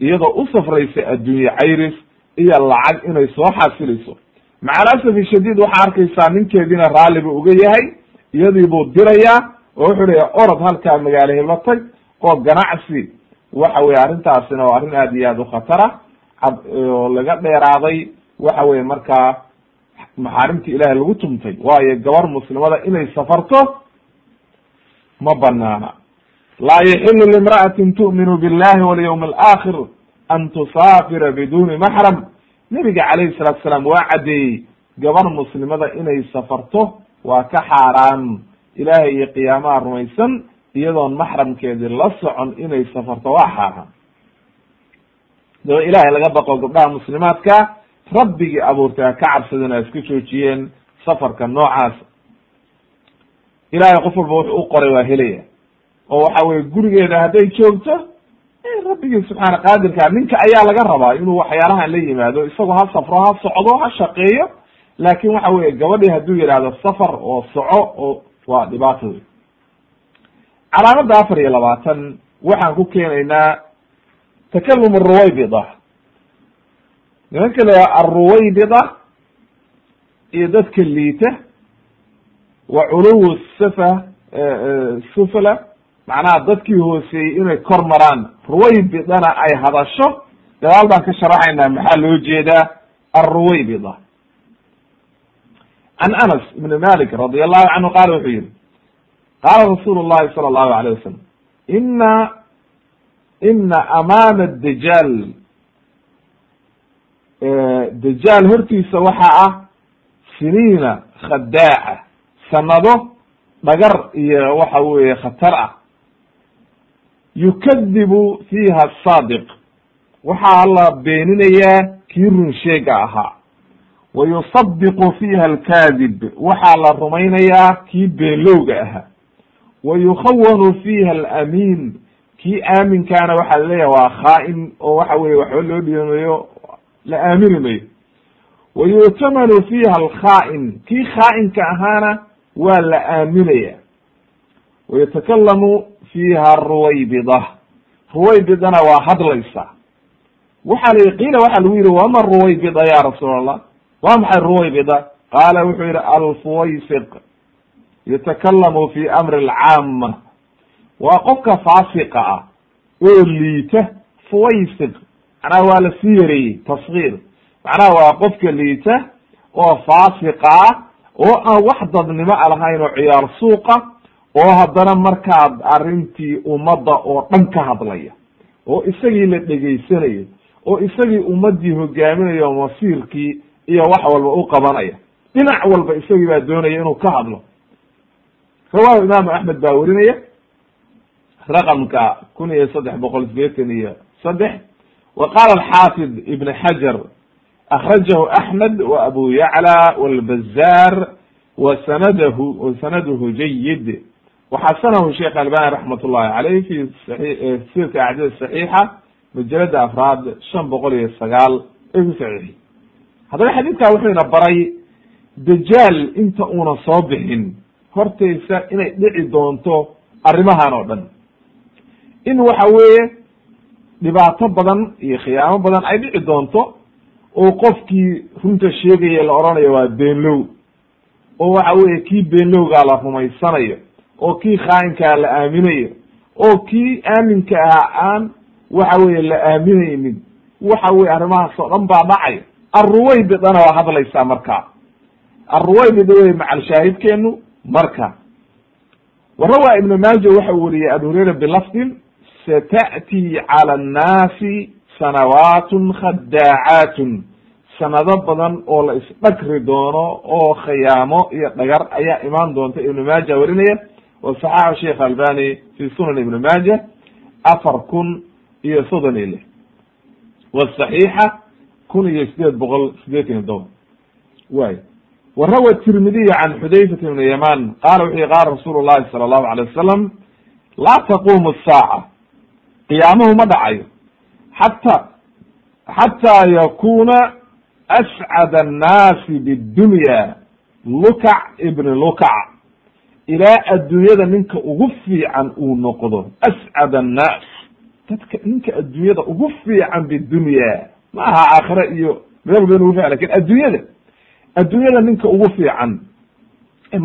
Iyadoo u safraysa adduunye cayris iyo lacag inay soo xasilayso maca alasafi shadiid waxaa arkaysaa ninkeediina raalli buu uga yahay iyadii buu dirayaa oo wuxuu leeya orod halkaa magaalo heblo tag oo ganacsi. Waxa weye arrintaasina waa arrin aad iyo aad u khatara. Cad oo laga dheeraaday waxa weye markaa maxaarimta ilahay lagu tumtay. Waayo gabar muslimada inay safarto ma banaana laa yaxilu limra'atin tu'minu billahi walyawm alaakhir an tusaafira biduni maxram. Nebiga calayhi salatu salaam waa caddeeyey gabar muslimada inay safarto waa ka xaaraan ilaahay iyo qiyaamaha rumaysan iyadoon maxramkeedii la socon inay safarto waa xaaraan. Daba ilaahay laga baqo gabdhaha muslimaadka rabbigii abuurtay ha ka cabsadeen ha iska joojiyeen safarka noocaas. Ilahay qof walba wuxuu u qoray waa helaya. Oo waxa weye gurigeeda hadday joogto rabbigii subxaana qaadirka ninka ayaa laga rabaa inuu waxyaalahan la yimaado isagoo ha safro ha socdo ha shaqeeyo. Laakin waxa weye gabadhii hadduu yidhahdo safar oo soco oo waa dhibaato wey calaamada afar iyo labaatan waxaan ku keenaynaa takalum aruwaybida nimanka la aruwaybida iyo dadka liita wa culuw safa sufla. Macnaha dadkii hooseeyey inay kor maraan. Ruwaybidana ay hadasho. Gadaal baan ka sharaxaynaa maxaa loo jeedaa? Alruwaybida can anas ibn malik radi allahu canhu qaala wuxuu yihi qaala rasuulu llahi sala allahu alayh wasalam ina ina amaama dajaal dajaal hortiisa waxaa ah siniina khadaaca sanado dhagar iyo waxa weye khatar ah yukadibu fiiha asaadiq waxaa la beeninayaa kii run sheega ahaa wa yusadiqu fiiha alkaadib waxaa la rumaynayaa kii beenlowga ahaa wa yukhawanu fiiha alamiin kii aaminkaana waxaa la leeyahay waa khaa-in oo waxa weye waxba loo dhiimayo la aamini mayo wa yu'tamanu fiiha alkhaa-in kii khaa-inka ahaana waa la aaminaya wa yatakalamu fiiha ruwaybida ruwaybidana waa hadlaysa waxaa la yihi qiila waxaa lagu yihi wama ruwaybida ya rasuul allah waa maxay ruwaybida qaala wuxuu yihi alfuwaysiq yatakalamu fi amri alcaama waa qofka faasiqa ah oo liita fuwaysiq. Macnaha waa la sii yareeyey tasgiir. Macnaha waa qofka liita oo faasiqa ah oo aan wax dadnimo a lahayn oo ciyaar suuqa oo haddana markaad arrintii ummadda oo dhan ka hadlaya oo isagii la dhegaysanayo oo isagii ummaddii hogaaminayo masiirkii iyo wax walba u qabanaya. Dhinac walba isagii baa doonaya inuu ka hadlo. Rawaahu imaamu axmed baa werinaya raqamka kun iyo saddex boqol sideetan iyo saddex wa qaala alxaafid ibn xajar akrajahu axmed wa abu yacla walbazaar wa sanadahu wa sanaduhu jayid waxasanahu sheekh albani raxmat ullahi caleyh fi sai silka acdad saxiixa majalada afraad shan boqol iyo sagaal ee ku saxiixi haddaba xadiidkaa wuxuu ina baray dajaal inta una soo bixin. Hortaysa inay dhici doonto arrimahan oo dhan. In waxa weeye dhibaato badan iyo khiyaamo badan ay dhici doonto oo qofkii runta sheegaya la odhanayo waa beenlow. Oo waxa weeye kii beenlowgaa la rumaysanayo oo kii khaayinkaa la aaminayo oo kii aaminka ahaa aan waxa weeye la aaminaynin. Waxa weye arrimahaas oo dhan baa dhacay arruwaybidana waa hadlaysaa marka. Arruwaybida wey macal shaahidkeenu marka. Warawa ibnu maaja waxa uu wariyey abu hurayra bilafdin sata'tii cala annaasi sanawaatun khadaacaatun sanado badan oo la isdhagri doono oo khiyaamo iyo dhagar ayaa imaan doonta ibnu maaja warinaya. Wa saxaxu sheikh albani fi sunan ibni maaja afar kun iyo soddon iyo lix. Wsaxiixa kun iyo sideed boqol sideetan iyo toban. Way wa rawa tirmidiy can xudayfata ibn yaman qala wuxu yihi qala rasuulu llahi sala allahu alay wasalam laa taqumu saaca qiyaamuhu ma dhacayo. Xata xataa yakuna ascad annaasi bidunya lukac ibn lukac ilaa adduunyada ninka ugu fiican uu noqdo ascad annaas. Dadka ninka adduunyada ugu fiican bidunya ma aha aakhire iyo meel walba in ugu fiican laakiin adduunyada adduunyada ninka ugu fiican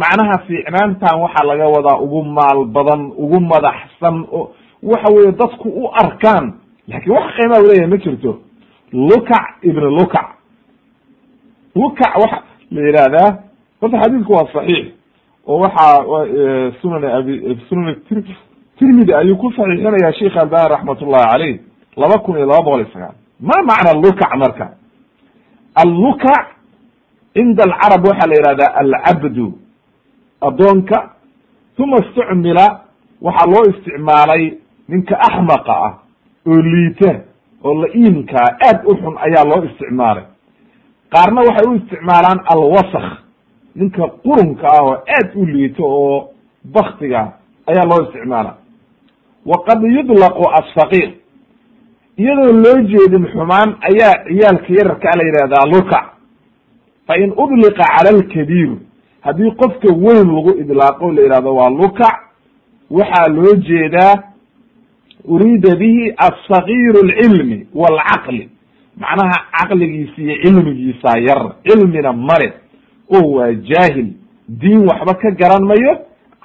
macnaha fiicnaantan waxaa laga wadaa ugu maal badan ugu madaxsan waxa weye dadku u arkaan. Lakin wax qiimaa u leeyahay ma jirto. Lukac ibn lukac. Lukac waxa la yihahdaa horta xadiidku waa saxiix oo waxaa sunan abi sunan tirmidi ayuu ku saxiixinaya sheikh albani raxmat ullahi laba kun iyo laba boqol iyo sagaal ma macna lukac marka? Allukac cinda alcarab waxaa la yihahdaa alcabdu addoonka. Uma istucmila waxaa loo isticmaalay ninka axmaqa ah oo liita oo la-iimkaa aad u xun ayaa loo isticmaalay. Qaarna waxay u isticmaalaan alwasak ninka qurunka ah oo aad u liito oo baktiga ayaa loo isticmaala. Waqad yudlaqu asfaqiir iyadoo loo jeedin xumaan ayaa ciyaalka yararkaa la yidhahdaa lukac fa in udliqa cala alkabiir. Haddii qofka weyn lagu idlaaqo la yihahdo waa lukac waxaa loo jeedaa uriida bihi asagiiru alcilmi waalcaqli macnaha caqligiisa iyo cilmigiisa yar cilmina male oo waa jaahil. Diin waxba ka garan mayo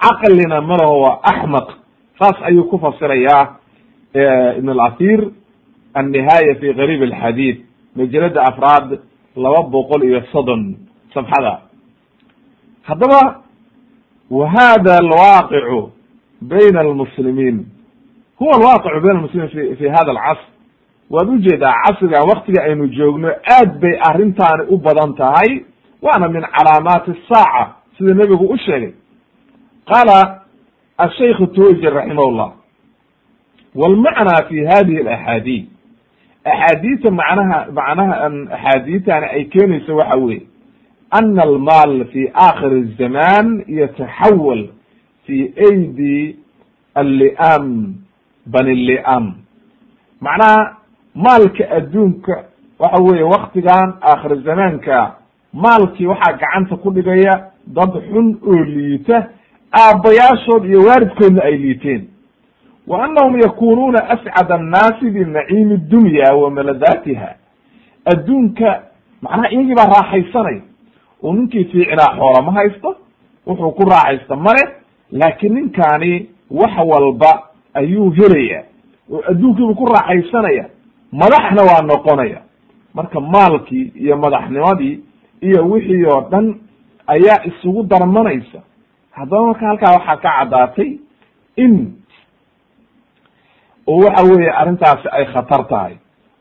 caqlina malaho waa axmaq saas ayuu ku fasirayaa ibn alathir annihaaya fi gariib alxadiid majalada afraad laba boqol iyo soddon safxada haddaba wa hada alwaaqicu bayna almuslimiin huwa alwaaqicu bayna almuslimiin fi hada alcasr waad u jeedaa casrigan waktiga aynu joogno aad bay arrintaani u badan tahay waana min calaamaati asaaca sida nebigu u sheegay qaala ashaykhu tuwajir raximah walmacnaa fi hadihi alaxaadiid axaadiita macnaha macnaha axaadiitani ay keenayso waxa weeye. Ana almaal fi aakhir الzaman yataxawal fi aydi alli'am bani li'am macnaha maalka adduunka waxa weeye waktigan aakhir zamaanka maalkii waxaa gacanta ku dhigaya dad xun oo liita aabbayaashood iyo waalidkoodna ay liiteen wa anahum yakunuuna ascad annaasi binaciimi dunya wa maladaatiha adduunka macnaha iyagii baa raaxaysanaya oo ninkii fiicnaa xoola ma haysto wuxuu ku raaxaysta male laakiin ninkaani wax walba ayuu helaya oo adduunkiibu ku raaxaysanaya madaxna waa noqonaya marka maalkii iyo madaxnimadii iyo wixii oo dhan ayaa isugu darmanaysa haddaba marka halkaa waxaa ka caddaatay in oo waxa weeye arrintaasi ay khatar tahay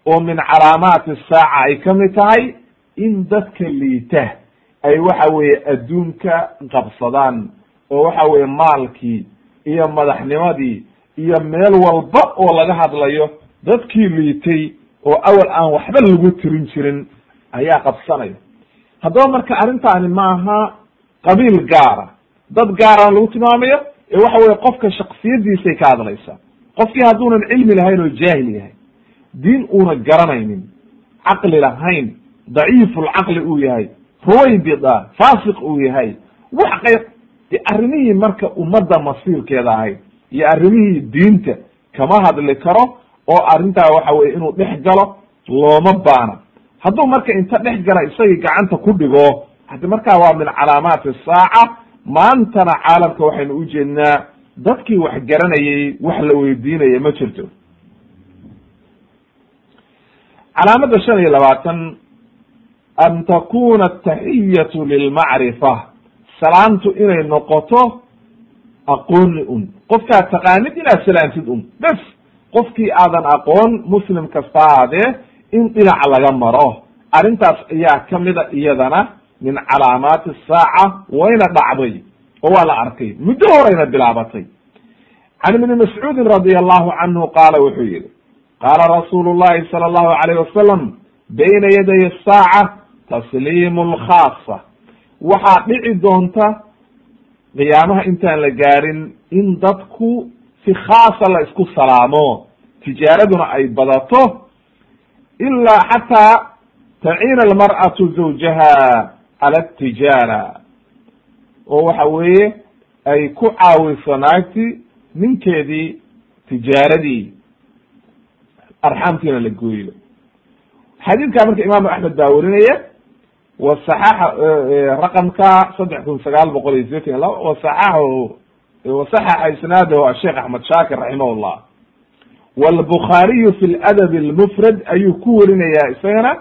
oo min calaamaati saaca ay ka mid tahay in dadka liita ay waxa weeye adduunka qabsadaan oo waxa weeye maalkii iyo madaxnimadii iyo meel walba oo laga hadlayo dadkii liitay oo awal aan waxba lagu tirin jirin ayaa qabsanaya haddaba marka arrintaani maaha qabiil gaara dad gaaraan lagu tilmaamayo ee waxa weye qofka shaksiyadiisay ka hadlaysaa qofkii hadduunan cilmi lahayn oo jaahil yahay diin uuna garanaynin caqli lahayn daciifulcaqli uu yahay ruwaybida faasiq uu yahay wax qayr de arrimihii marka ummadda masiirkeeda ahayd iyo arrimihii diinta kama hadli karo oo arrintaa waxa weye inuu dhex galo looma baana hadduu marka inta dhex gala isagii gacanta ku dhigo hadi markaa waa min calaamaati saaca maantana caalamka waxaynu ujeednaa dadkii wax garanayay wax la weydiinaya ma jirto. Calaamada shan iyo labaatan an takuna ataxiyatu lilmacrifa salaamtu inay noqoto aqooni un. Qofkaad taqaanid inaad salaamtid un. Bes qofkii aadan aqoon muslim kasta aadee in dhinac laga maro. Arrintaas ayaa kamida iyadana min calaamaati saaca wayna dhacday oo waa la arkay. Muddo horayna bilaabatay. Can ibni mascuudin radia allahu canhu qaala wuxuu yihi qaala rasuulu llahi sala allahu alayh wasalam bayna yaday asaaca tasliimu lkhaasa waxaa dhici doonta qiyaamaha intaan la gaarin in dadku si khaasa la isku salaamo tijaaraduna ay badato ilaa xataa taciina almar'atu zawjaha cala atijaara oo waxa weeye ay ku caawiso naagti ninkeedii tijaaradii. Arxaamtiina la gooyo xadiidka marka imaamu axmed baa werinaya wasaxaxa raqamka saddex kun sagaal boqol iyo sideetan iyo laba wasaxaxahu wasaxaxa isnaadahu asheekh axmed shaakir raximah llah wlbukhaariyu fi ladab lmufrad ayuu ku werinayaa isagana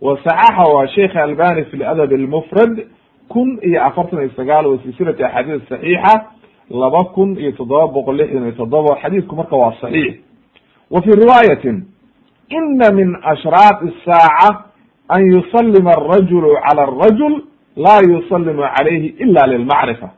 wasaxaxahu asheikh albani fi ladab lmufrad kun iyo afartan iyo sagaal wa silsilati axaadiis saxiixa laba kun iyo toddoba boqol lixdan iyo toddoba xadiidku marka waa saxiix. Wa fii riwaayatin ina min ashraat isaaca an yusallima arajulu cala arajul laa yusallimu calayhi ila lilmacrifa.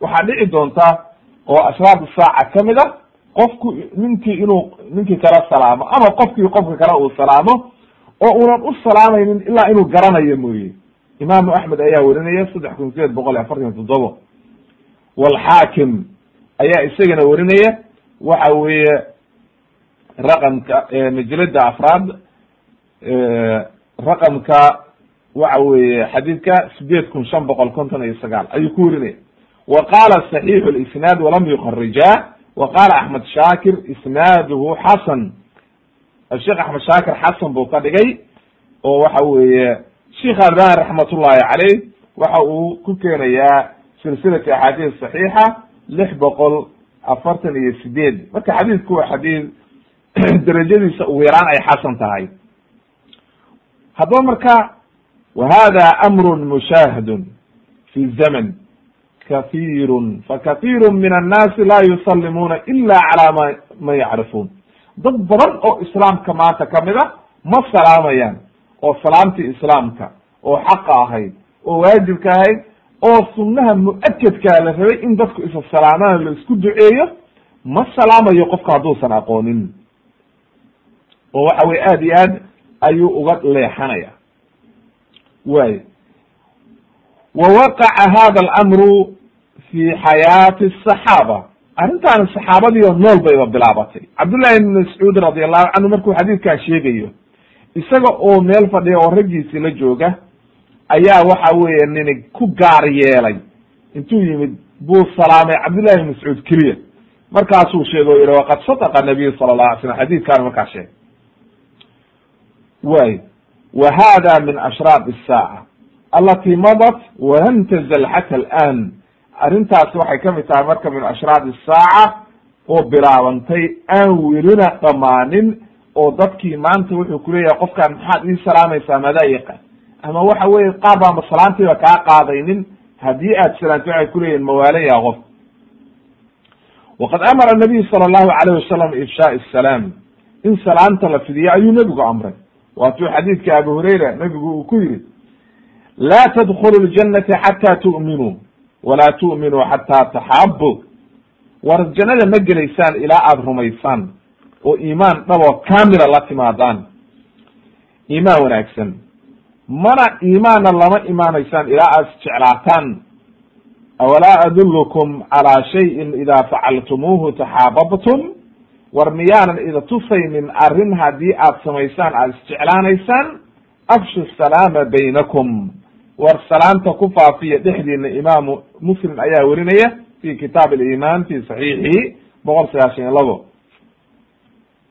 Waxaa dhici doonta oo ashraat isaaca ka mid a ah, qofku ninkii inuu ninkii kala salaamo ama qofkii qofka kale uu salaamo oo unan u salaamaynin ilaa inuu garanayo mooye imaamu axmed ayaa werinaya saddex kun sideed boqol iyo afartan iyo toddobo. Walxaakim ayaa isagana werinaya waxa weeye raqamka majlada afraad raqamka waxa weeye xadiidka sideed kun shan boqol konton iyo sagaal ayuu ku werinaya wa qaala saxiixu lisnaad walam yukarija wa qaala axmed shaakir isnaaduhu xasan. Sheekh axmed shaakir xasan buu ka dhigay oo waxa weeye sheikh albani raxmat ullahi caleyh waxa uu ku keenayaa silsilati axaadiis saxiixa lix boqol afartan iyo sideed. Marka xadiidku waa xadiid derajadiisa ugu yaraan ay xasan tahay. Haddaba marka wa hada amrun mushaahadun fi zaman kahiirun fakathiiru min annaasi laa yusallimuuna ila calaa ma man yacrifuun. Dad badan oo islaamka maanta ka mid a ma salaamayaan oo salaamtii islaamka oo xaqa ahayd oo waajibka ahayd oo sunnaha mu'akadkaa la rabay in dadku isa salaamaan la isku duceeyo ma salaamayo qofka hadduusan aqoonin. Oo waxa weye aada iyo aad ayuu uga leexanaya. Way wa waqaca hada alamru fi xayaati asaxaaba arrintaani saxaabadii oo nool bayba bilaabatay. Cabdullahi ibn mascuud radi allahu canhu markuu xadiidkaa sheegayo isaga oo meel fadhiya oo raggiisii la jooga ayaa waxa weeye nini ku gaar yeelay. Intuu yimid buu salaamay cabdullahi bn mascuud keliya. Markaasuu sheegay o yihi waqad sadaqa nabiyu sala la alay slam xadiidkaana markaa sheegay. Way wa hada min ashraaq saaca alati madat walam tazal xata alan arrintaasi waxay ka mid tahay marka min ashraaq isaaca oo bilaabantay aan welina dhamaanin oo dadkii maanta wuxuu kuleeyahay qofkaan maxaad ii salaamaysaa madaa yaqaan. Ama waxa weye qaar baanba salaantiiba kaa qaadaynin. Haddii aad salaamti waxay kuleeyihin mawaalan yaha qof. Waqad amara nabiyu sala allahu alayh wasalam ifshaa salaam. In salaamta la fidiyo ayuu nebigu amray. Waatuu xadiidka abu hurayra nebigu uu ku yihi laa tadkulu ljanata xata tu'minuu walaa tu'minuu xataa taxaabu war jannada ma gelaysaan ilaa aada rumaysaan oo iimaan dhaboo kamila la timaadaan. Iimaan wanaagsan. Mana iimaanna lama imaanaysaan ilaa aad isjeclaataan awalaa adulukum calaa shayin idaa facaltumuuhu taxaababtum war miyaanan ida tusaynin arrin haddii aad samaysaan aada isjeclaanaysaan? Afshu salaama baynakum. War salaanta ku faafiya dhexdiina imaamu muslim ayaa werinaya fi kitaab aliman fi saxiixihi boqol sagaashan iyo labo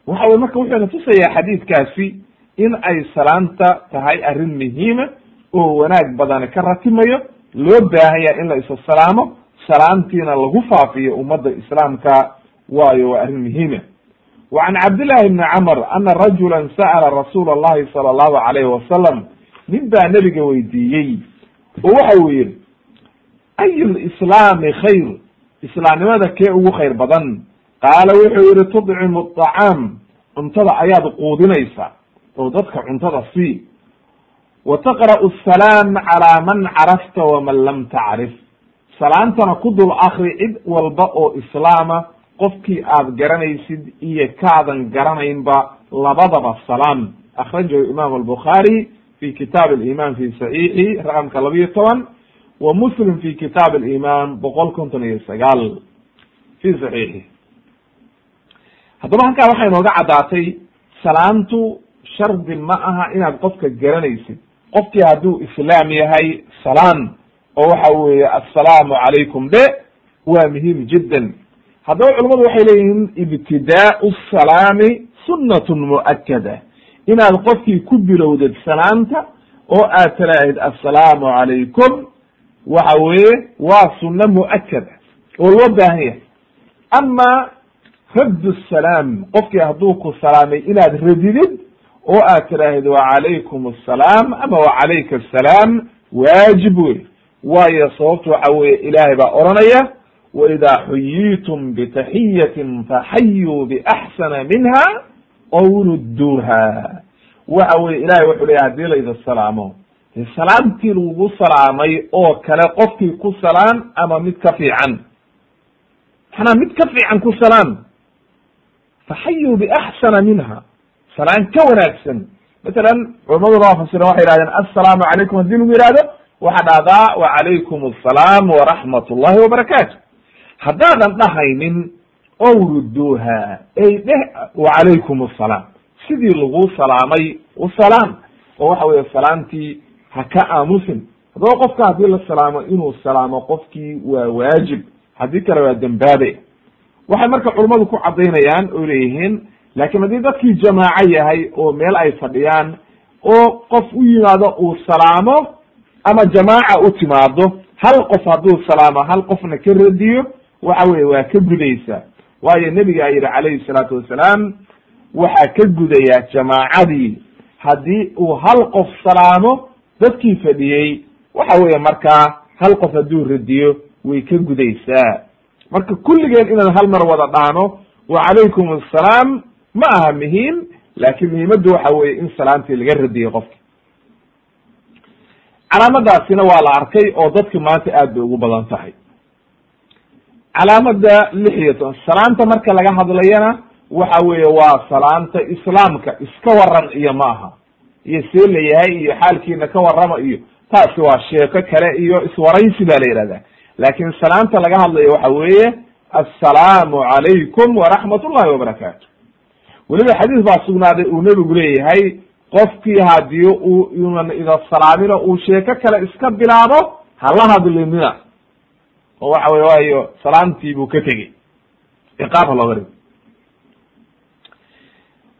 waxa weye marka wuxuuna tusayaa xadiidkaasi in ay salaanta tahay arrin muhiima oo wanaag badani ka ratimayo loo baahanya in la isa salaamo salaantiina lagu faafiyo ummadda islaamka waayo waa arrin muhiima wa can cabdillahi bni camr ana rajula sa'ala rasuula allahi sala allahu alayhi wasalam nin baa nebiga weydiiyey oo waxa uu yihi ayu lislaami khayr islaamnimada kee ugu khayr badan qaala wuxuu yihi tudcimu aطacaam cuntada ayaad quudinaysa oo dadka cuntada sii. Wa taqra'u asalaam calaa man carafta waman lam tacrif salaantana ku dul akri cid walba oo islaama qofkii aad garanaysid iyo kaadan garanaynba labadaba salaam akhrajahu imam albukhaari fi kitaab aliman fi saxiixi raqamka labiyo toban wa muslim fi kitaab aliman boqol konton iyo sagaal fi saxiixi haddaba halkaa waxay nooga caddaatay salaantu shardi ma aha inaad qofka garanaysid. Qofkii hadduu islaam yahay salaan oo waxa weeye assalaamu calaykum de waa muhiim jiddan. Haddaba culamadu waxay leeyihiin ibtidaau salaami sunnatun mu'akada inaad qofkii ku bilowdad salaanta oo aad tiraahid assalaamu calaykum waxa weeye waa sunno mu'akada oo loo baahan yahay. Ama radd salaam. Qofkii hadduu ku salaamay inaad radidid oo aad tiraahid wacalaykum assalaam ama wacalayka assalaam waajib wey waayo sababtu waxa weye ilaahay baa oranaya waidaa xuyitum bitaxiyatin faxayuu biaxsana minha ow rudduuha waxa weye ilahay wuxuu leya haddii layda salaamo salaamtii lagu salaamay oo kale qofkii ku salaam ama mid ka fiican? Maxnaa mid ka fiican ku salaam faxayuu biaxsana minha salaan ka wanaagsan matalan culamaduna waa fasira waxay yihahdeen assalaamu calaykum haddii lagu yihahdo waxaa dhahdaa wacalaykum assalaam waraxmat ullahi wabarakaatu haddaadan dhahaynin ow rudduuha ey dheh wacalaykum assalaam sidii lagu salaamay usalaam oo waxa weye salaamtii ha ka aamusin haddaba qofka haddii la salaamo inuu salaamo qofkii waa waajib haddii kale waa dembaabay waxay marka culummadu ku cadaynayaan oo leeyihiin laakiin haddii dadkii jamaaco yahay oo meel ay fadhiyaan oo qof u yimaado uu salaamo ama jamaaca u timaado hal qof hadduu salaamo hal qofna ka radiyo waxa weye waa ka gudaysa. Waayo nebigaa yihi calayhi salaatu wasalaam waxaa ka gudayaa jamaacadii. Haddii uu hal qof salaamo dadkii fadhiyey waxa weeye markaa hal qof hadduu radiyo way ka gudaysaa marka kulligeen inaan hal mar wada dhaano wacalaykum assalaam ma aha muhiim laakin muhiimaddu waxa weye in salaantii laga radiyey qofka. Calaamadaasina waa la arkay oo dadki maanta aad bay ugu badan tahay. Calaamada lix iyo toban salaanta marka laga hadlayana waxa weeye waa salaanta islaamka iska waran iyo ma aha. Iyo see la yahay iyo xaalkiina ka warrama iyo taasi waa sheeko kale iyo iswaraysi ba la yihahda laakin salaanta laga hadlayo waxa weeye assalaamu calaykum waraxmat ullahi wabarakaatu weliba xadiis baa sugnaaday uu nebigu leeyahay qofkii haddii uu inan ida salaamino uu sheeko kale iska bilaabo hala hadlinina. Oo waxa wey waayo salaamtii buu ka tegey. Ciqaabha looga dhig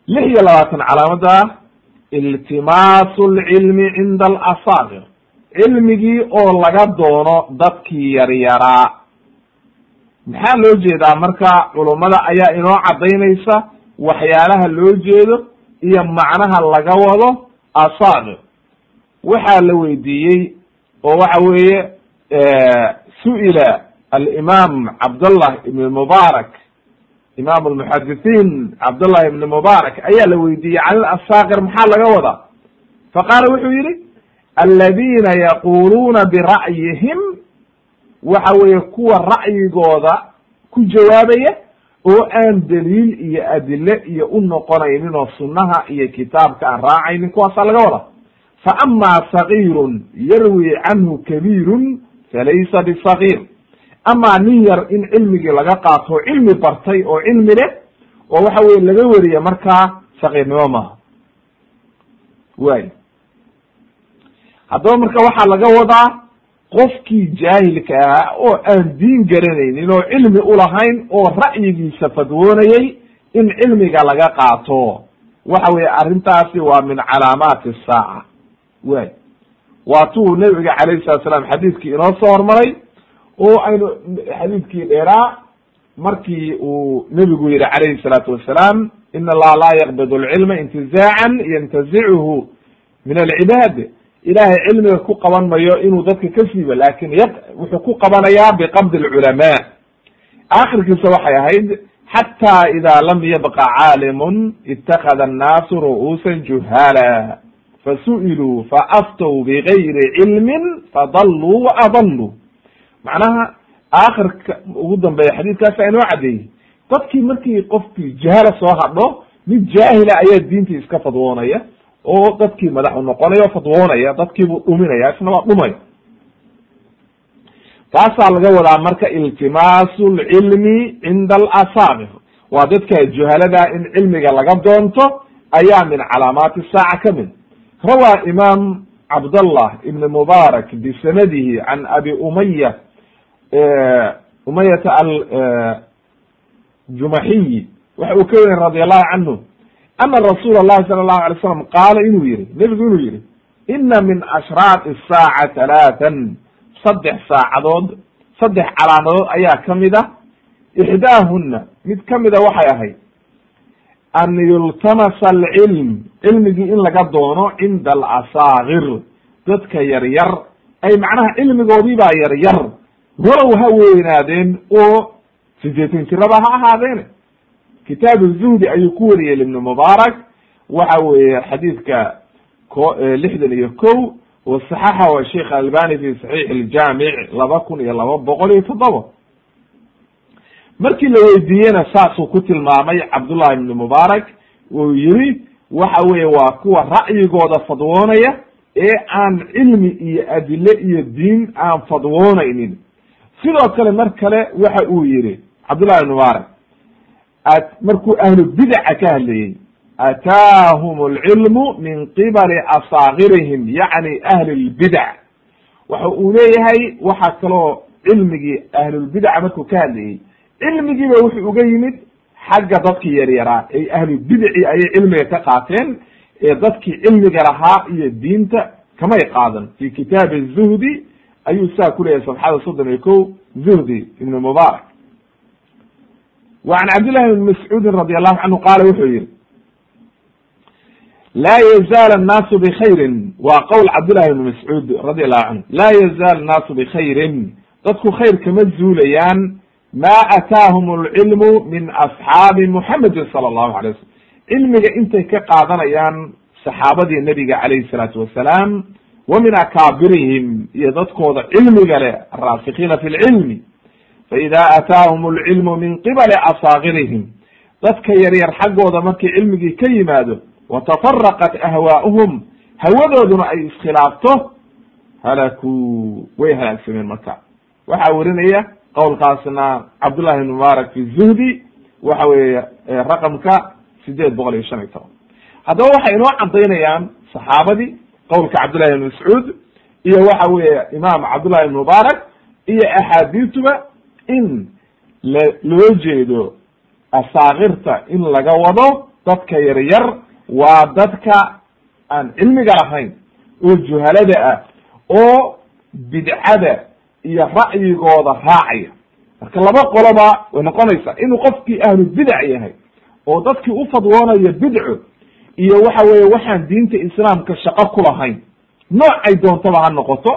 lix iyo labaatan calaamada iltimaasu lcilmi cinda alasaaqir cilmigii oo laga doono dadkii yaryaraa maxaa loo jeedaa marka culummada ayaa inoo cadaynaysa waxyaalaha loo jeedo iyo macnaha laga wado asaaqir waxaa la weydiiyey oo waxa weeye su'ila alimaam cabdullah ibn mubaarak imaam almuxadithiin cabdullah ibn mubaarak ayaa la weydiiyey can ilasaaqir maxaa laga wadaa? Faqaala wuxuu yihi aladiina yaquluuna bira'yihim waxa weeye kuwa ra'yigooda ku jawaabaya oo aan daliil iyo adile iyo u noqonaynin oo sunnaha iyo kitaabka aan raacaynin kuwaasaa laga wadaa. Fa ama sagiirun yarwi canhu kabiirun falaysa bisagiir. Amaa nin yar in cilmigii laga qaato cilmi bartay oo cilmi leh oo waxa weye laga weriya markaa sagiirnimo maaha. Way haddaba marka waxaa laga wadaa qofkii jaahilka ahaa oo aan diin garanaynin oo cilmi ulahayn oo ra'yigiisa fadwoonayay in cilmiga laga qaato. Waxa weye arrintaasi waa min calaamaati saaca. Way waa tuu nebiga calayhi salatu salaam xadiidkii inoo soo hormaray oo aynu xadiidkii dheeraa markii uu nebigu yihi calayhi salaatu wasalaam ina allaha laa yaqbid alcilma intizaacan yantazichu min alcibaad ilahay cilmiga ku qaban mayo inuu dadka ka siibo laakiin y wuxuu ku qabanayaa biqabdi alculamaa. Akhirkiisa waxay ahayd xata ida lam yabqa caalimun itakada annaasu ru'uusan juhaala. Fasu'iluu faaftow bigayri cilmin fadalluu waadalluu macnaha aakhirka ugu dambeeya xadiidkaasa inoo caddeeyey dadkii markii qofkii jahala soo hadho mid jaahila ayaa diintii iska fadwoonaya oo dadkii madax u noqonaya o fadwoonaya dadkiibuu dhuminaya isna waa dhumaya taasaa laga wadaa marka iltimaasu lcilmi cinda alasaaqir waa dadka juhalada in cilmiga laga doonto ayaa min calaamaati saaca ka mid. Rawaa imaam cabdallah ibn mubaarak bisanadihi can abi umaya umayata aljumaxiyi waxa uu ka weriy radi allahu canhu ana rasuula allahi sala allahu alay slam qaala inuu yihi nebigu inuu yihi ina min ashraaqi saaca talaatan saddex saacadood saddex calaamadood ayaa ka mid ah ixdaahuna mid kamida waxay ahayd an yultamasa alcilm cilmigii in laga doono cinda alasaagir dadka yar yar ay macnaha cilmigoodii baa yar yar walow ha weynaadeen oo sideetan jiraba ha ahaadeene kitaabu zuhdi ayuu ku wariyey ibnu mubaarak waxa weeye xadiidka ko lixdan iyo kow wasaxaxa sheikh albani fi saxiix iljaamic laba kun iyo laba boqol iyo toddoba markii la weydiiyena saasuu ku tilmaamay cabdullahi ibnu mubaarak uu yihi waxa weeye waa kuwa ra'yigooda fadwoonaya ee aan cilmi iyo adile iyo diin aan fadwoonaynin sidoo kale mar kale waxa uu yihi cabdullahi ibn mubaarak markuu ahlu bidaca ka hadlayey ataahum alcilmu min qibali asaagirihim yacni ahli lbidac waxa uu leeyahay waxaa kaloo cilmigii ahlulbidaca markuu ka hadlayey cilmigiiba wuxuu uga yimid xagga dadkii yaryaraa ay ahlubidaci ayay cilmiga ka qaateen ee dadkii cilmiga lahaa iyo diinta kamay qaadan. Fi kitaabi zuhdi ayuu saa ku leeyahay safxada soddon iyo ko zuhdi ibn mubaarak wa can cabdillahi bn mascuudin radi allahu canhu qaala wuxuu yihi laa yazaal annaasu bkhayrin waa qowl cabdillahi bn mascuud radi allahu canhu laa yazaal annaasu bkhayrin dadku khayr kama zuulayaan ma ataahum alcilmu min asxaabi muxamedin sala allahu alay wasalam cilmiga intay ka qaadanayaan saxaabadii nebiga calayhi salaatu wasalaam wa min akaabirihim iyo dadkooda cilmiga leh araasikiina fi lcilmi faida ataahum alcilmu min qibali asaagirihim dadka yaryar xaggooda markii cilmigii ka yimaado watafaraqat ahwaa'uhum hawadooduna ay iskhilaafto halakuu way halaagsameen marka waxaa werinaya qowlkaasna cabdullahi ibn mubaarak fi zuhdi waxa weeye raqamka sideed boqol iyo shan iyo toban haddaba waxay inoo cadaynayaan saxaabadii qowlka cabdullahi ibn mascuud iyo waxa weeye imaam cabdullahi ibn mubaarak iyo axaadiituba in loo jeedo asaakirta in laga wado dadka yaryar waa dadka aan cilmiga lahayn oo juhalada ah oo bidcada iyo ra'yigooda raacaya. Marka laba qoloba way noqonaysaa inuu qofkii ahlu bidac yahay oo dadkii u fadwoonayo bidco iyo waxa weeye waxaan diinta islaamka shaqo ku lahayn. Noocay doontaba ha noqoto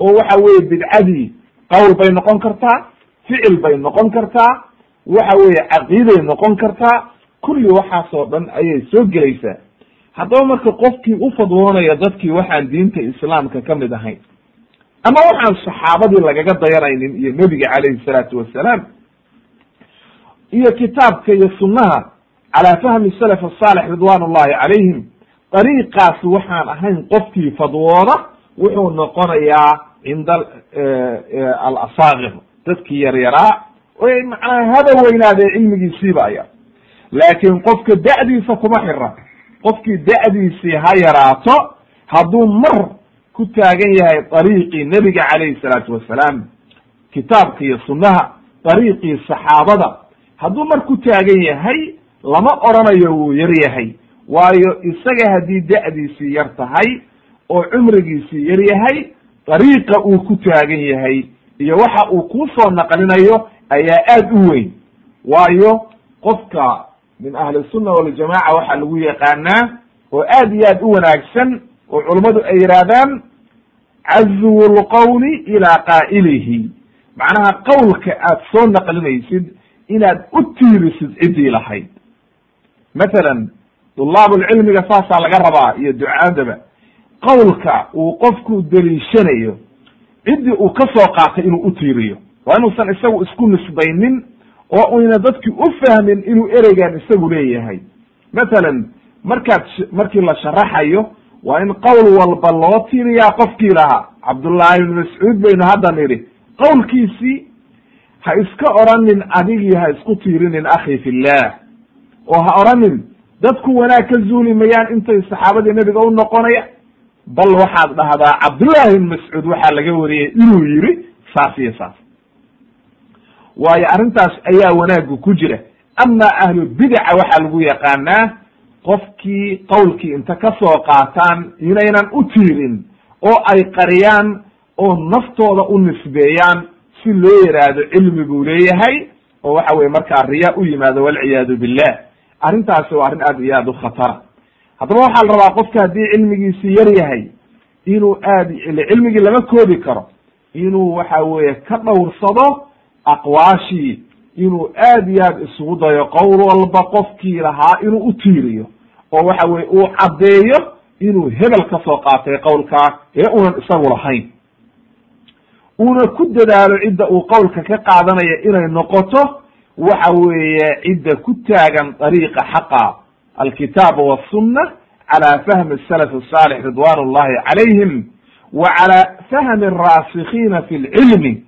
oo waxa weeye bidcadii qowl bay noqon kartaa ficil bay noqon kartaa waxa weeye caqiiday noqon kartaa kulli waxaasoo dhan ayay soo gelaysaa. Haddaba marka qofkii u fadwoonaya dadkii waxaan diinta islaamka ka mid ahayn ama waxaan saxaabadii lagaga dayanaynin iyo nebiga calayhi salaatu wasalaam iyo kitaabka iyo sunnaha calaa fahmi salaf asaalix ridwan ullahi calayhim dariiqaas waxaan ahayn qofkii fadwooda wuxuu noqonayaa cinda alasaakir dadkii yaryaraa oy macnaha haba weynaadee cilmigiisiiba aya laakin qofka da'diisa kuma xira qofkii da'diisii ha yaraato hadduu mar ku taagan yahay dariiqii nebiga calayhi salaatu wasalaam kitaabka iyo sunnaha dariiqii saxaabada hadduu mar ku taagan yahay lama oranayo wuu yar yahay. Waayo isaga haddii da'diisii yar tahay oo cumrigiisii yar yahay dariiqa uu ku taagan yahay iyo waxa uu kuu soo naqlinayo ayaa aad u weyn. Waayo qofka min ahli sunna waljamaca waxaa lagu yaqaanaa oo aad iyo aad u wanaagsan oo culummadu ay yidhaahdaan cazwu lqowli ilaa qaa'ilihi. Macnaha qowlka aad soo naqlinaysid inaad u tiirisid ciddii lahayd. Mathalan dulaabulcilmiga saasaa laga rabaa iyo ducaadaba. Qowlka uu qofku deliishanayo ciddii uu ka soo qaatay inuu u tiiriyo. Waa inuusan isagu isku nisbaynin oo uyna dadki u fahmin inuu ereygan isagu leeyahay. Mathalan markaad markii la sharaxayo waa in qowl walba loo tiiriyaa qofkii lahaa. Cabdullaahi ibnu mascuud baynu hadda nidhi qowlkiisii ha iska oranin adigii ha isku tiirinin akhi fillah. Oo ha oranin dadku wanaag ka zuuli mayaan intay saxaabadii nebiga u noqonaya bal waxaad dhahdaa cabdullahi ibn mascuud waxaa laga wariyey inuu yiri saas iyo saas. Waayo arrintaas ayaa wanaaggu ku jira. Ama ahlu bidaca waxaa lagu yaqaanaa qofkii qowlkii inta ka soo qaataan inaynan u tiirin oo ay qariyaan oo naftooda u nisbeeyaan si loo yidhaahdo cilmi buu leeyahay oo waxa weye markaa riya u yimaado walciyaadu billah. Arrintaasi waa arrin aad iyo aad u khatara haddaba waxaa la rabaa qofka haddii cilmigiisi yar yahay inuu aad cilmigii lama koobi karo inuu waxa weeye ka dhowrsado aqwaashii inuu aad iyo aad isugu dayo qowl walba qofkii lahaa inuu u tiiriyo oo waxa weye uu caddeeyo inuu hebel ka soo qaatay qowlkaa ee unan isagu lahayn. Uuna ku dadaalo cidda uu qowlka ka qaadanayo inay noqoto waxa weeye cidda ku taagan dariiqa xaqa alkitaaba wasunna cala fahmi salaf asaalix ridwan ullahi calayhim wa cala fahmi araasikiina fi lcilmi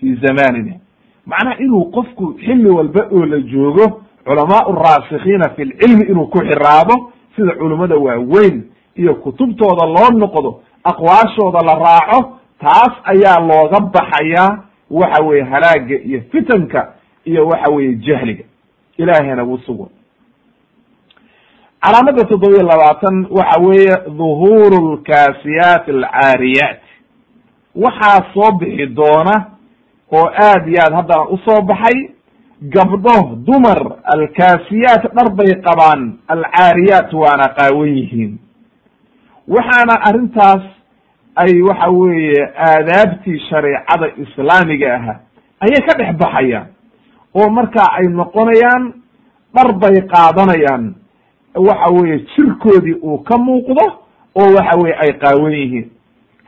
fi zamanina macnaha inuu qofku xilli walba oo la joogo culamaau raasikiina fi lcilmi inuu ku xiraabo sida culummada waaweyn iyo kutubtooda loo noqdo aqwaashooda la raaco taas ayaa looga baxayaa waxa weye halaaga iyo fitanka iyo waxa weye jahliga ilaahayna wuu calaamada toddobiya labaatan waxa weeye dhuhuru lkaasiyaat alcaariyaat waxaa soo bixi doona oo aad iyo aad haddana u soo baxay gabdho dumar alkaasiyaat dhar bay qabaan alcaariyaat waana qaawan yihiin. Waxaana arrintaas ay waxa weeye aadaabtii shareecada islaamiga aha ayay ka dhex baxayaan oo markaa ay noqonayaan dhar bay qaadanayaan waxa weeye jirkoodii uu ka muuqdo oo waxa weye ay qaawan yihiin.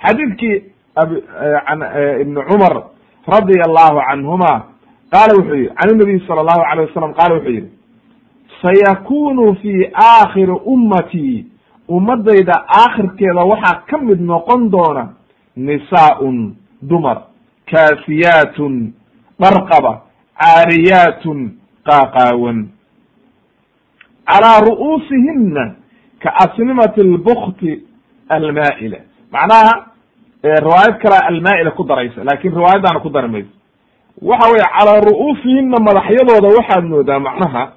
Xadiidkii an ibni cumar radia allahu canhuma qaala wuxuu yihi can inabiy sala allahu alayh wasalam qaala wuxuu yihi sayakunu fi aakhiri ummatii ummadayda aakhirkeeda waxaa ka mid noqon doona nisaa'un dumar kaasiyaatun dharqaba caariyaatun qaaqaawan calaa ru'uusihina ka asnimati lbukti almaa'ila macnaha riwaayad kalea almaa'ila ku daraysa laakiin riwaayaddaana ku dari mayso waxa weye calaa ru'uusihina madaxyadooda waxaad moodaa macnaha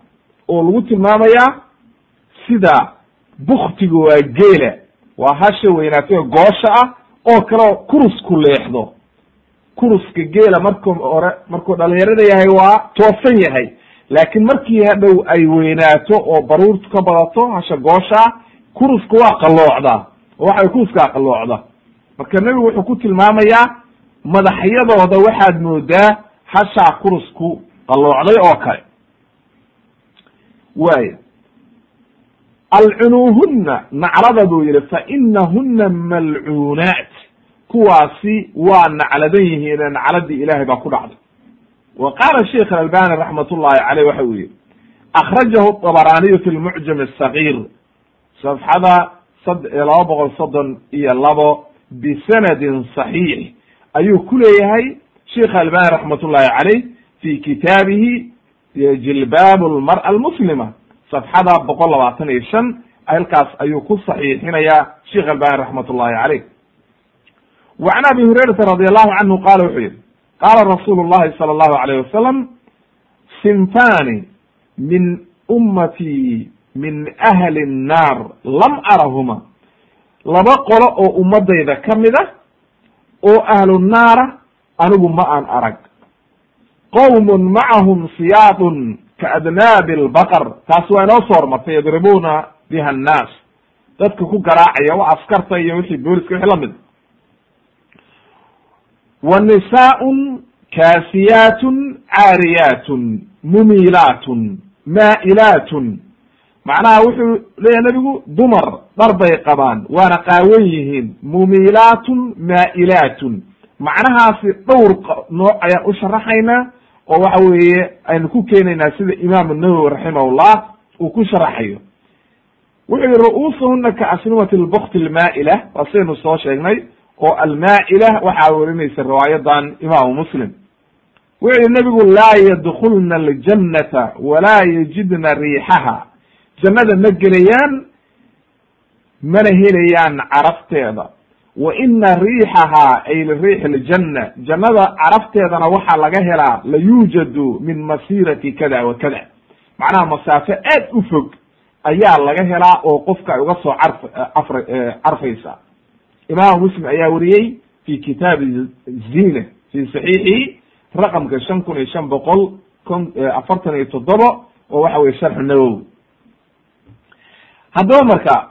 oo lagu tilmaamayaa sida buktiga waa geela waa hasha weynaatay goosha ah oo kaleo kurusku leexdo kuruska geela marku hore markuu dhalinyarada yahay waa toosan yahay laakiin markii hadhow ay weynaato oo baruurtu ka badato hasha goosha ah kurusku waa qalloocdaa oo waxa kuruskaa qalloocda. Marka nebigu wuxuu ku tilmaamayaa madaxyadooda waxaad moodaa hashaa kurusku qalloocday oo kale. Waaya alcunuuhuna naclada buu yihi fa inahuna malcuunaat. Kuwaasi waa nacladan yihiine nacladii ilaahay baa ku dhacday wa qaala sheikh albani raxmat ullahi caleyh waxa uu yihi akhrajahu abaraniyu fi lmucjam asagir safxada laba boqol soddon iyo labo bisanadin saxiix ayuu ku leeyahay sheikh albani raxmat ullahi caleyh fi kitaabihi jilbaab lmar'a almuslima safxada boqol labaatan iyo shan halkaas ayuu ku saxiixinayaa sheikh albani raxmat ullahi caleyh wa can abi hurayrata radi allahu canhu qaala wuxuu yihi qaala rasuulu llahi sala allahu alayh wasalam sinfani min ummatii min ahli nnaar lam arahuma laba qolo oo ummadayda ka mid a oo ahlu naara anigu ma aan arag qowmun macahum siyaadun kaadnaabi albaqar taas waa inoo soo hormartay yadribuuna biha annaas dadka ku garaacaya wa askarta iyo wixii booliska wixii la mid wa nisaaun kaasiyaatun caariyaatun mumiilaatun maa'ilaatun macnaha wuxuu leeyahy nebigu dumar dhar bay qabaan waana qaawan yihiin mumiilaatun maa'ilaatun macnahaasi dhowr nooc ayaan u sharaxaynaa oo waxa weeye aynu ku keenaynaa sida imaamu nawowi raximahullah uu ku sharaxayo wuxuu yihi ru'uusuhuna ka asnimati lbukti almaa'ila waa sidaynu soo sheegnay oo almaa'ila waxaa werinaysa riwaayadan imaamu muslim. Wuxuu yihi nebigu laa yadkulna aljannata walaa yajidna riixaha. Jannada ma gelayaan mana helayaan carafteeda. Wa ina riixahaa ay liriixi ljanna jannada carafteedana waxaa laga helaa la yuujadu min masirati kada wa kada. Macnaha masaafo aad u fog ayaa laga helaa oo qofka ay uga soo carf afr carfaysa imaamu muslim ayaa wariyey fi kitaabi zina fi saxiixihi raqamka shan kun iyo shan boqol kon afartan iyo toddoba oo waxa weye sharxu nawowi. Haddaba marka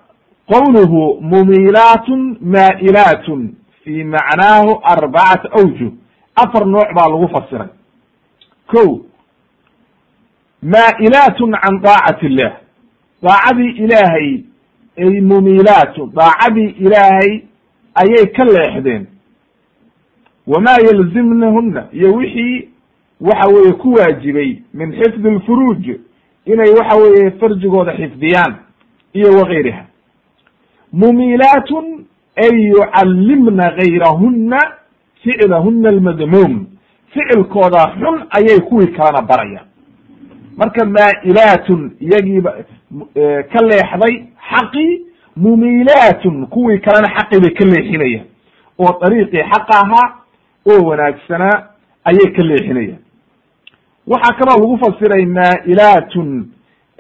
qowluhu mumiilaatun maa'ilaatun fi macnaahu arbacata awjuh afar nooc baa lagu fasiray. Ko maa'ilaatun can daacati illah daacadii ilaahay ay mumiilaatun daacadii ilaahay ayay ka leexdeen. Wamaa yalzimnahuna iyo wixii waxa weeye ku waajibay min xifdi lfuruuj inay waxa weeye farjigooda xifdiyaan iyo wagayriha mumiilaatun ay yucallimna gayrahuna ficlahuna almadmuum ficilkooda xun ayay kuwii kalena barayaan marka maa'ilaatun iyagiiba ka leexday xaqii mumiilaatun kuwii kalena xaqii bay ka leexinayaan. Oo dariiqii xaqa ahaa oo wanaagsanaa ayay ka leexinayaan. Waxaa kaloo lagu fasiray maa'ilaatun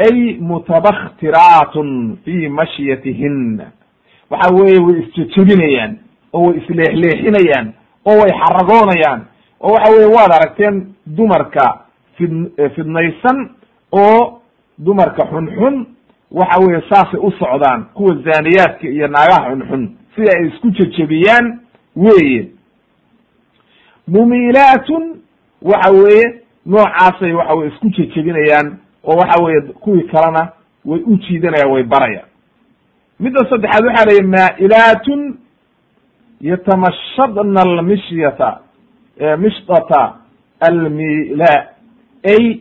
ay mutabakhtiraatun fi mashyatihina waxa weeye way isjejebinayaan oo way isleexleexinayaan oo way xaragoonayaan oo waxa weye waad aragteen dumarka fid fidnaysan oo dumarka xunxun waxa weye saasay u socdaan kuwa zaaniyaadka iyo naagaha xunxun sida ay isku jejebiyaan weeye. Mumiilaatun waxa weeye noocaasay waxa weye isku jejebinayaan oo waxa weeye kuwii kalena way u jiidanayaan way barayaan. Midda saddexaad waxaa la yihi maa'ilaatun yatamashadna almishyata mishdata almila ay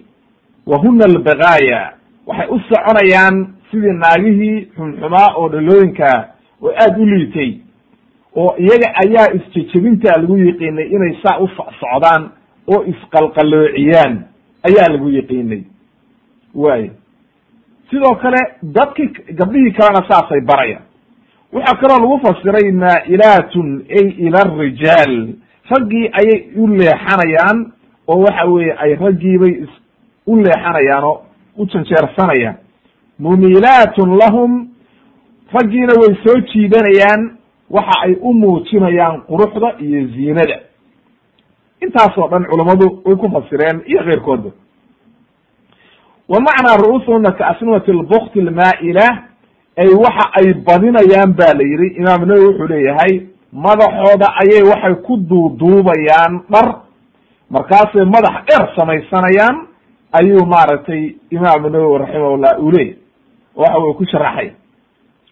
wahuna albagaaya waxay u soconayaan sidii naagihii xunxumaa oo dhalooyinkaa oo aada u liitay oo iyaga ayaa isjejebintaa lagu yiqiinay inay saa u socdaan oo isqalqaloociyaan ayaa lagu yiqiinay waayo sidoo kale dadki gabdhihii kalena saasay barayaan. Waxaa kaloo lagu fasiray maa'ilaatun ay ila arijaal raggii ayay u leexanayaan oo waxa weeye ay raggiibay u leexanayaan oo u janjeersanayaan mumiilaatun lahum. Raggiina way soo jiidanayaan. Waxa ay u muujinayaan quruxda iyo ziinada. Intaasoo dhan culammadu way ku fasireen iyo keyrkoodba wa macnaa ru'uusuhuna ka asnimati lbukti almaa'ila ay waxa ay badinayaan ba la yidhi. Imaam nawowi wuxuu leeyahay madaxooda ayay waxay ku duuduubayaan dhar. Markaasay madax dheer samaysanayaan ayuu maaragtay imaamu nawowi raximahullah uu leeyahy waxa uu ku sharaxay.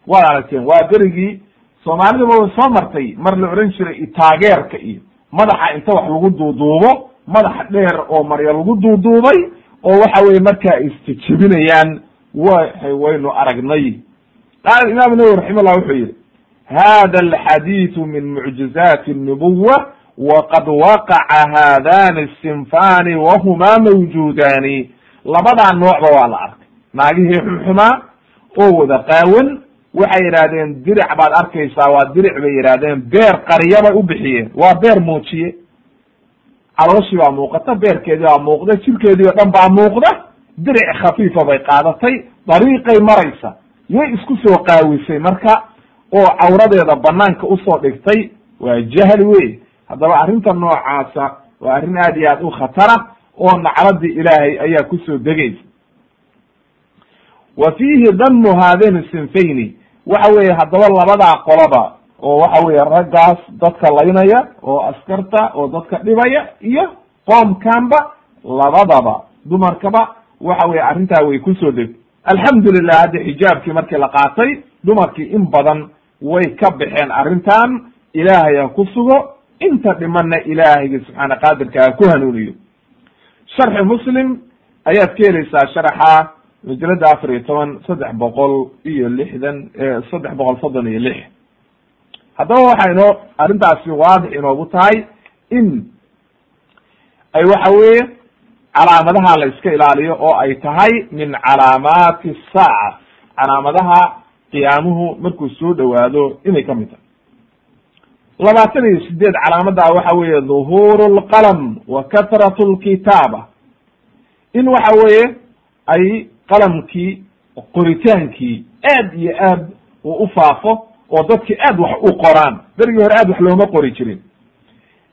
Waad aragteen waa berigii soomaalidaba way soo martay mar la oran jiray itaageerka iyo madaxa inta wax lagu duuduubo madax dheer oo marya lagu duuduubay oo waxa weye markaa isjejebinayaan w waynu aragnay. Qaal imaam nawwi raximahullah wuxuu yihi hada alxadiidu min mucjizaati nubuwa waqad waqaca haadani sinfani wahuma mawjudaani labadan noocba waa la arkay. Naagihii xumxumaa oo wada qaawan waxay yidhahdeen diric baad arkaysaa waa diric bay yidhahdeen beer qariya bay u bixiyeen waa beer muujiye calooshii baa muuqata beerkeedii baa muuqda jirkeedii oo dhan baa muuqda diric khafiifa bay qaadatay dariiqay maraysa yay isku soo qaawisay marka oo cawradeeda banaanka u soo dhigtay waa jahli wey haddaba arrinta noocaasa waa arrin aad iyo aad u khatara oo nacladii ilaahay ayaa ku soo degaysa wa fiihi damu haadayni sinfayni. Waxa weeye haddaba labadaa qoloba oo waxa weeye raggaas dadka laynaya oo askarta oo dadka dhibaya iyo qoomkanba labadaba. Dumarkaba waxa weye arrintaa way ku soo deg alxamdulilah hadda xijaabkii markii la qaatay dumarkii in badan way ka baxeen arrintan. Ilaahay ha ku sugo inta dhimanna ilaahayga subxaana qaadirka ha ku hanuuniyo. Sharxi muslim ayaad ka helaysaa sharaxa majalada afar iyo toban saddex boqol iyo lixdan saddex boqol soddon iyo lix. Haddaba waxaa inoo arrintaasi waadix inoogu tahay in ay waxa weeye calaamadaha la iska ilaaliyo oo ay tahay min calaamaati saaca calaamadaha qiyaamuhu markuu soo dhowaado inay ka mid tahay. Labaatan iyo sideed calaamada waxa weeye dhuhuru lqalam wa katrat lkitaaba in waxa weeye ay qalamkii qoritaankii aad iyo aad uu u faafo oo dadki aad wax u qoraan. Berigii hore aad wax looma qori jirin.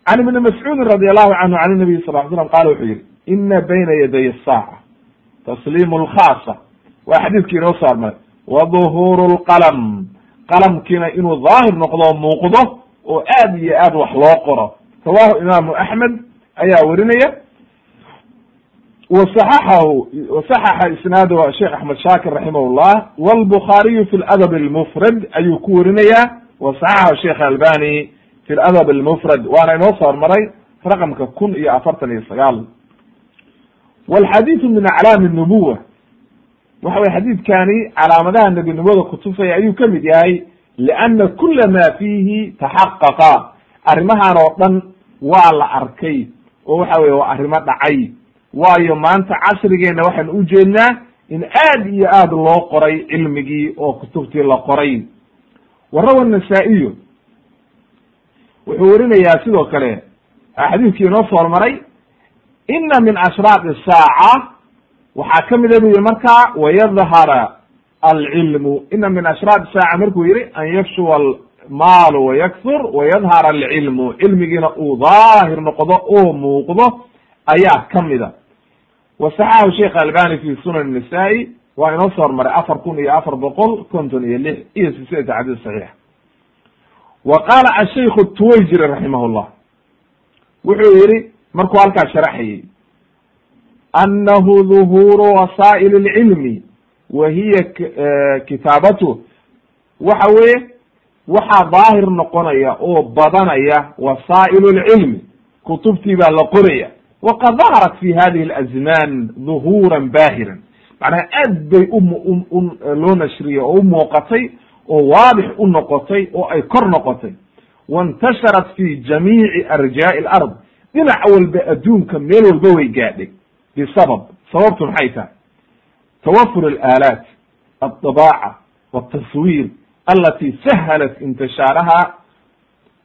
Can ibni mascuudin radi allahu canhu can nabiy sal slam qala wuxuu yihi ina bayna yaday asaaca tasliimu lkhaasa waa xadiidkii inoo soo armaray wa duhuru lqalam qalamkiina inuu daahir noqdo muuqdo oo aad iyo aad wax loo qoro. Rawahu imaamu axmed ayaa werinaya wasaxaxahu wasaxaxa isnaadahu sheekh axmed shaakir raximah llah walbukhaariyu fi ladab almufrad ayuu ku werinayaa wasaxaxahu sheekh albani fi ladab almufrad waana inoo soo hormaray raqamka kun iyo afartan iyo sagaal walxadiidu min aclaami nubuwa waxa weye xadiidkani calaamadaha nebinimada kutusaya ayuu ka mid yahay lianna kula ma fiihi taxaqaqa arrimahan oo dhan waa la arkay oo waxa weye waa arrimo dhacay waayo maanta casrigeena waxaan ujeednaa in aad iyo aad loo qoray cilmigii oo kutubtii la qoray warawa nasaa-iyo wuxuu werinayaa sidoo kale xadiidkii inoo soo hormaray ina min ashraaq saaca. Waxaa kamida bu yihi marka wayadhara alcilmu ina min ashraaq saaca markuu yihi an yakshuwa almaalu wayaksur wayadhar alcilmu cilmigiina uu daahir noqdo oo muuqdo ayaa kamida wasaxaxu sheekh albani fi sunan nisaa-i waa inoo soo hormaray afar kun iyo afar boqol konton iyo lix iyo silsilata xadiis saxiix wa qaala ashaykhu tuwayjiri raximah llah wuxuu yihi markuu halkaa sharaxayey anahu dhuhuru wasaa'il اlcilmi wa hiya kitaabatu waxa weye waxaa daahir noqonaya oo badanaya wasaa'il اlcilmi kutubtii baa la qoraya waqad daharat fi hadihi اlazman dhuhuran bahiran macnaha aad bay um loo nashriyey oo u muuqatay oo waadix u noqotay oo ay kor noqotay waintasharat fi jamiici arjaa'i alard dhinac walba adduunka meel walba way gaadhay bisabab sababtu maxay tahay tawafur alaalaat aldabaaca waltaswiir alati sahalat intishaaraha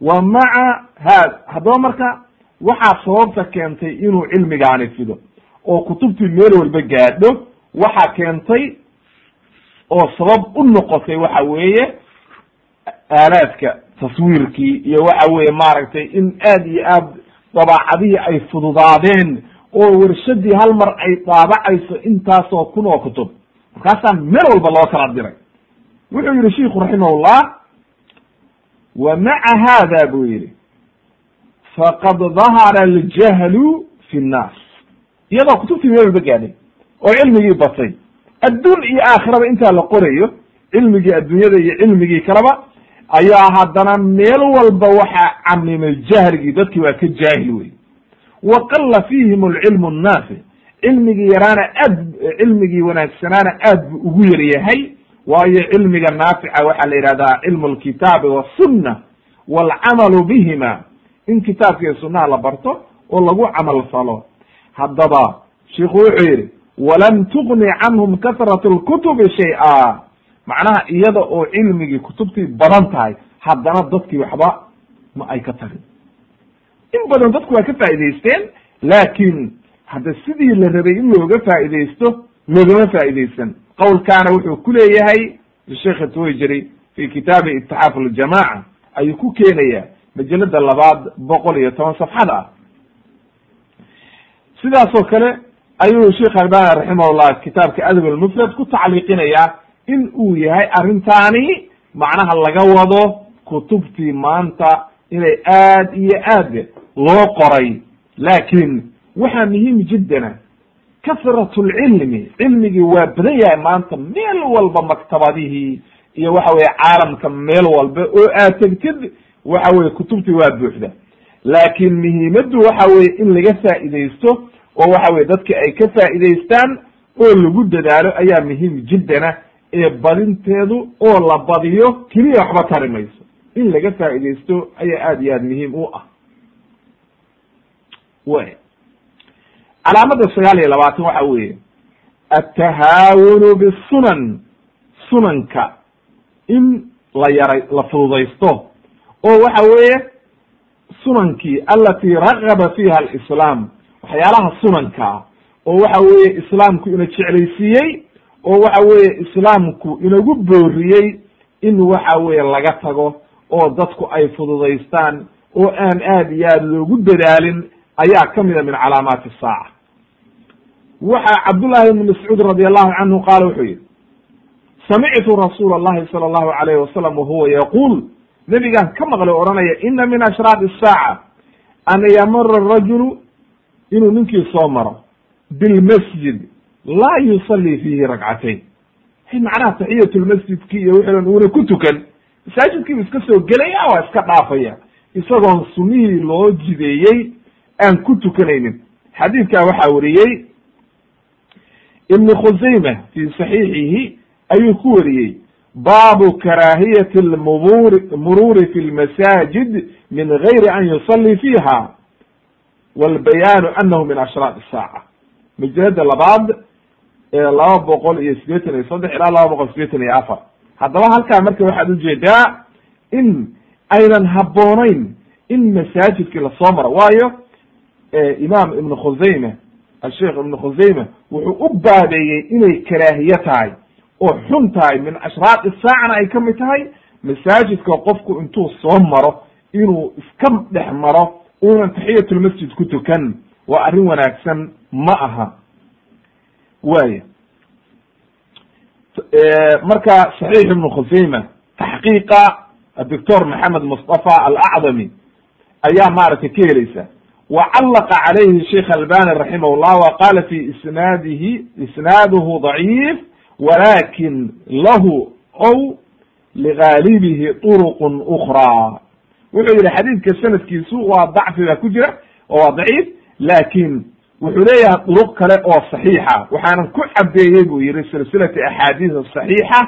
wa maca ha haddaba marka waxaa sababta keentay inuu cilmigaani fido. Oo kutubtii meel walba gaadho waxaa keentay oo sabab u noqotay waxa weeye aalaadka taswiirkii iyo waxa weeye maaragtay in aad iyo aad dabaacadihii ay fududaadeen oo warshadii hal mar ay daabacayso intaasoo kun oo kutub. Markaasaa meel walba loo kala diray. Wuxuu yihi shiku raximahullah wa maca hada buu yihi faqad dahara aljahlu fi nnaas iyadoo kutubtii meel walba gaadhay oo cilmigii batay adduun iyo aakhiraba intaa la qorayo cilmigii adduunyada iyo cilmigii kaleba ayaa haddana meel walba waxaa camimay jahligii dadkii waa ka jaahil wey wa fiihim alcilmu annaafic cilmigii yaraana aad cilmigii wanaagsanaana aad buu ugu yar yahay waayo cilmiga naafica waxaa la yidhahdaa cilmu alkitaabi wasunna waalcamalu bihima in kitaabka iyo sunnaha la barto oo lagu camal falo. Haddaba shiku wuxuu yihi walam tugni canhum kasrat lkutubi shay-a. Macnaha iyada oo cilmigii kutubtii badan tahay haddana dadkii waxba ma ay ka tarin. In badan dadku waa ka faa'idaysteen laakiin hadda sidii la rabay in looga faa'idaysto loogama faa'idaysan qowlkaana wuxuu ku leeyahay sheekh twayjeri fi kitaabi itixaaf ljamaca ayuu ku keenaya majalada labaad boqol iyo toban safxada ah. Sidaasoo kale ayuu sheekh albani raximahullah kitaabka adab almufrad ku tacliiqinaya in uu yahay arrintaani macnaha laga wado kutubtii maanta inay aad iyo aad loo qoray. Laakiin waxaa muhiim jiddana kasrat lcilmi cilmigii waa badan yahay maanta meel walba maktabadihii iyo waxa weye caalamka meel walba oo aad tegtid waxa weye kutubtii waa buuxda. Laakiin muhiimaddu waxa weye in laga faa'idaysto oo waxa weye dadki ay ka faa'idaystaan oo lagu dadaalo ayaa muhiim jiddana ee badinteedu oo la badiyo keliya waxba tari mayso. In laga faa'idaysto ayaa aad iyo aad muhiim u ah. Way calaamada sagaal iyo labaatan waxa weeye atahaawunu bisunan sunanka. In la yaray la fududaysto oo waxa weeye sunankii alati ragaba fiha alislaam waxyaalaha sunankaa oo waxa weeye islaamku ina jeclaysiiyey oo waxa weeye islaamku inagu booriyey in waxa weeye laga tago oo dadku ay fududaystaan oo aan aad iyo aad loogu dadaalin ayaa kamida min calaamaati saaca. Waxa cabdullahi ibni mascuud radi allahu canhu qaala wuxuu yihi samictu rasuula allahi sala allahu alayhi wasalam wahuwa yaquul nebigaan ka maqlay odhanaya ina min ashraad isaaca an yamura rajulu inuu ninkii soo maro bilmasjid laa yusalli fiihi ragcatayn macnaha taxiyat lmasjidki iyo wixi dhan uuna ku tukan masaajidkiibu iska soo gelaya waa iska dhaafaya. Isagoon sunihii loo jideeyey aan ku tukanaynin. Xadiidkaa waxaa wariyey ibn khusayma fi saxiixihi ayuu ku wariyey baabu karaahiyati lmuburi muruuri fi lmasaajid min gayri an yusalli fiiha walbayaanu anahu min ashraaq isaaca majalada labaad ee laba boqol iyo sideetan iyo saddex ilaa laba boqol sideetan iyo afar haddaba halkaa marka waxaad u jeedaa in aynan habboonayn in masaajidkii la soo maro waayo imaam ibn khusayme asheikh ibn khusayme wuxuu u baabeeyey inay karaahiye tahay oo xun tahay min ashraaqi saacana ay ka mid tahay masaajidka qofku intuu soo maro inuu iska dhex maro unan taxiyatulmasjid ku tukan waa arrin wanaagsan ma aha. Waya marka saxiix ibnu khusayma taxqiiqa doctor maxamed mustafa alacdami ayaa maaragtay ka helaysa wa callaqa calayhi sheikh albani raximah llah wa qala fi isnaadihi isnaaduhu daciif walakin lahu ow ligaalibihi turuqun ukra wuxuu yihi xadiidka sanadkiisu waa dacfi baa ku jira oo waa daciif laakiin wuxuu leeyahay duruq kale oo saxiixa waxaanan ku cadeeyey buu yihi silsilati axaadiis saxiixa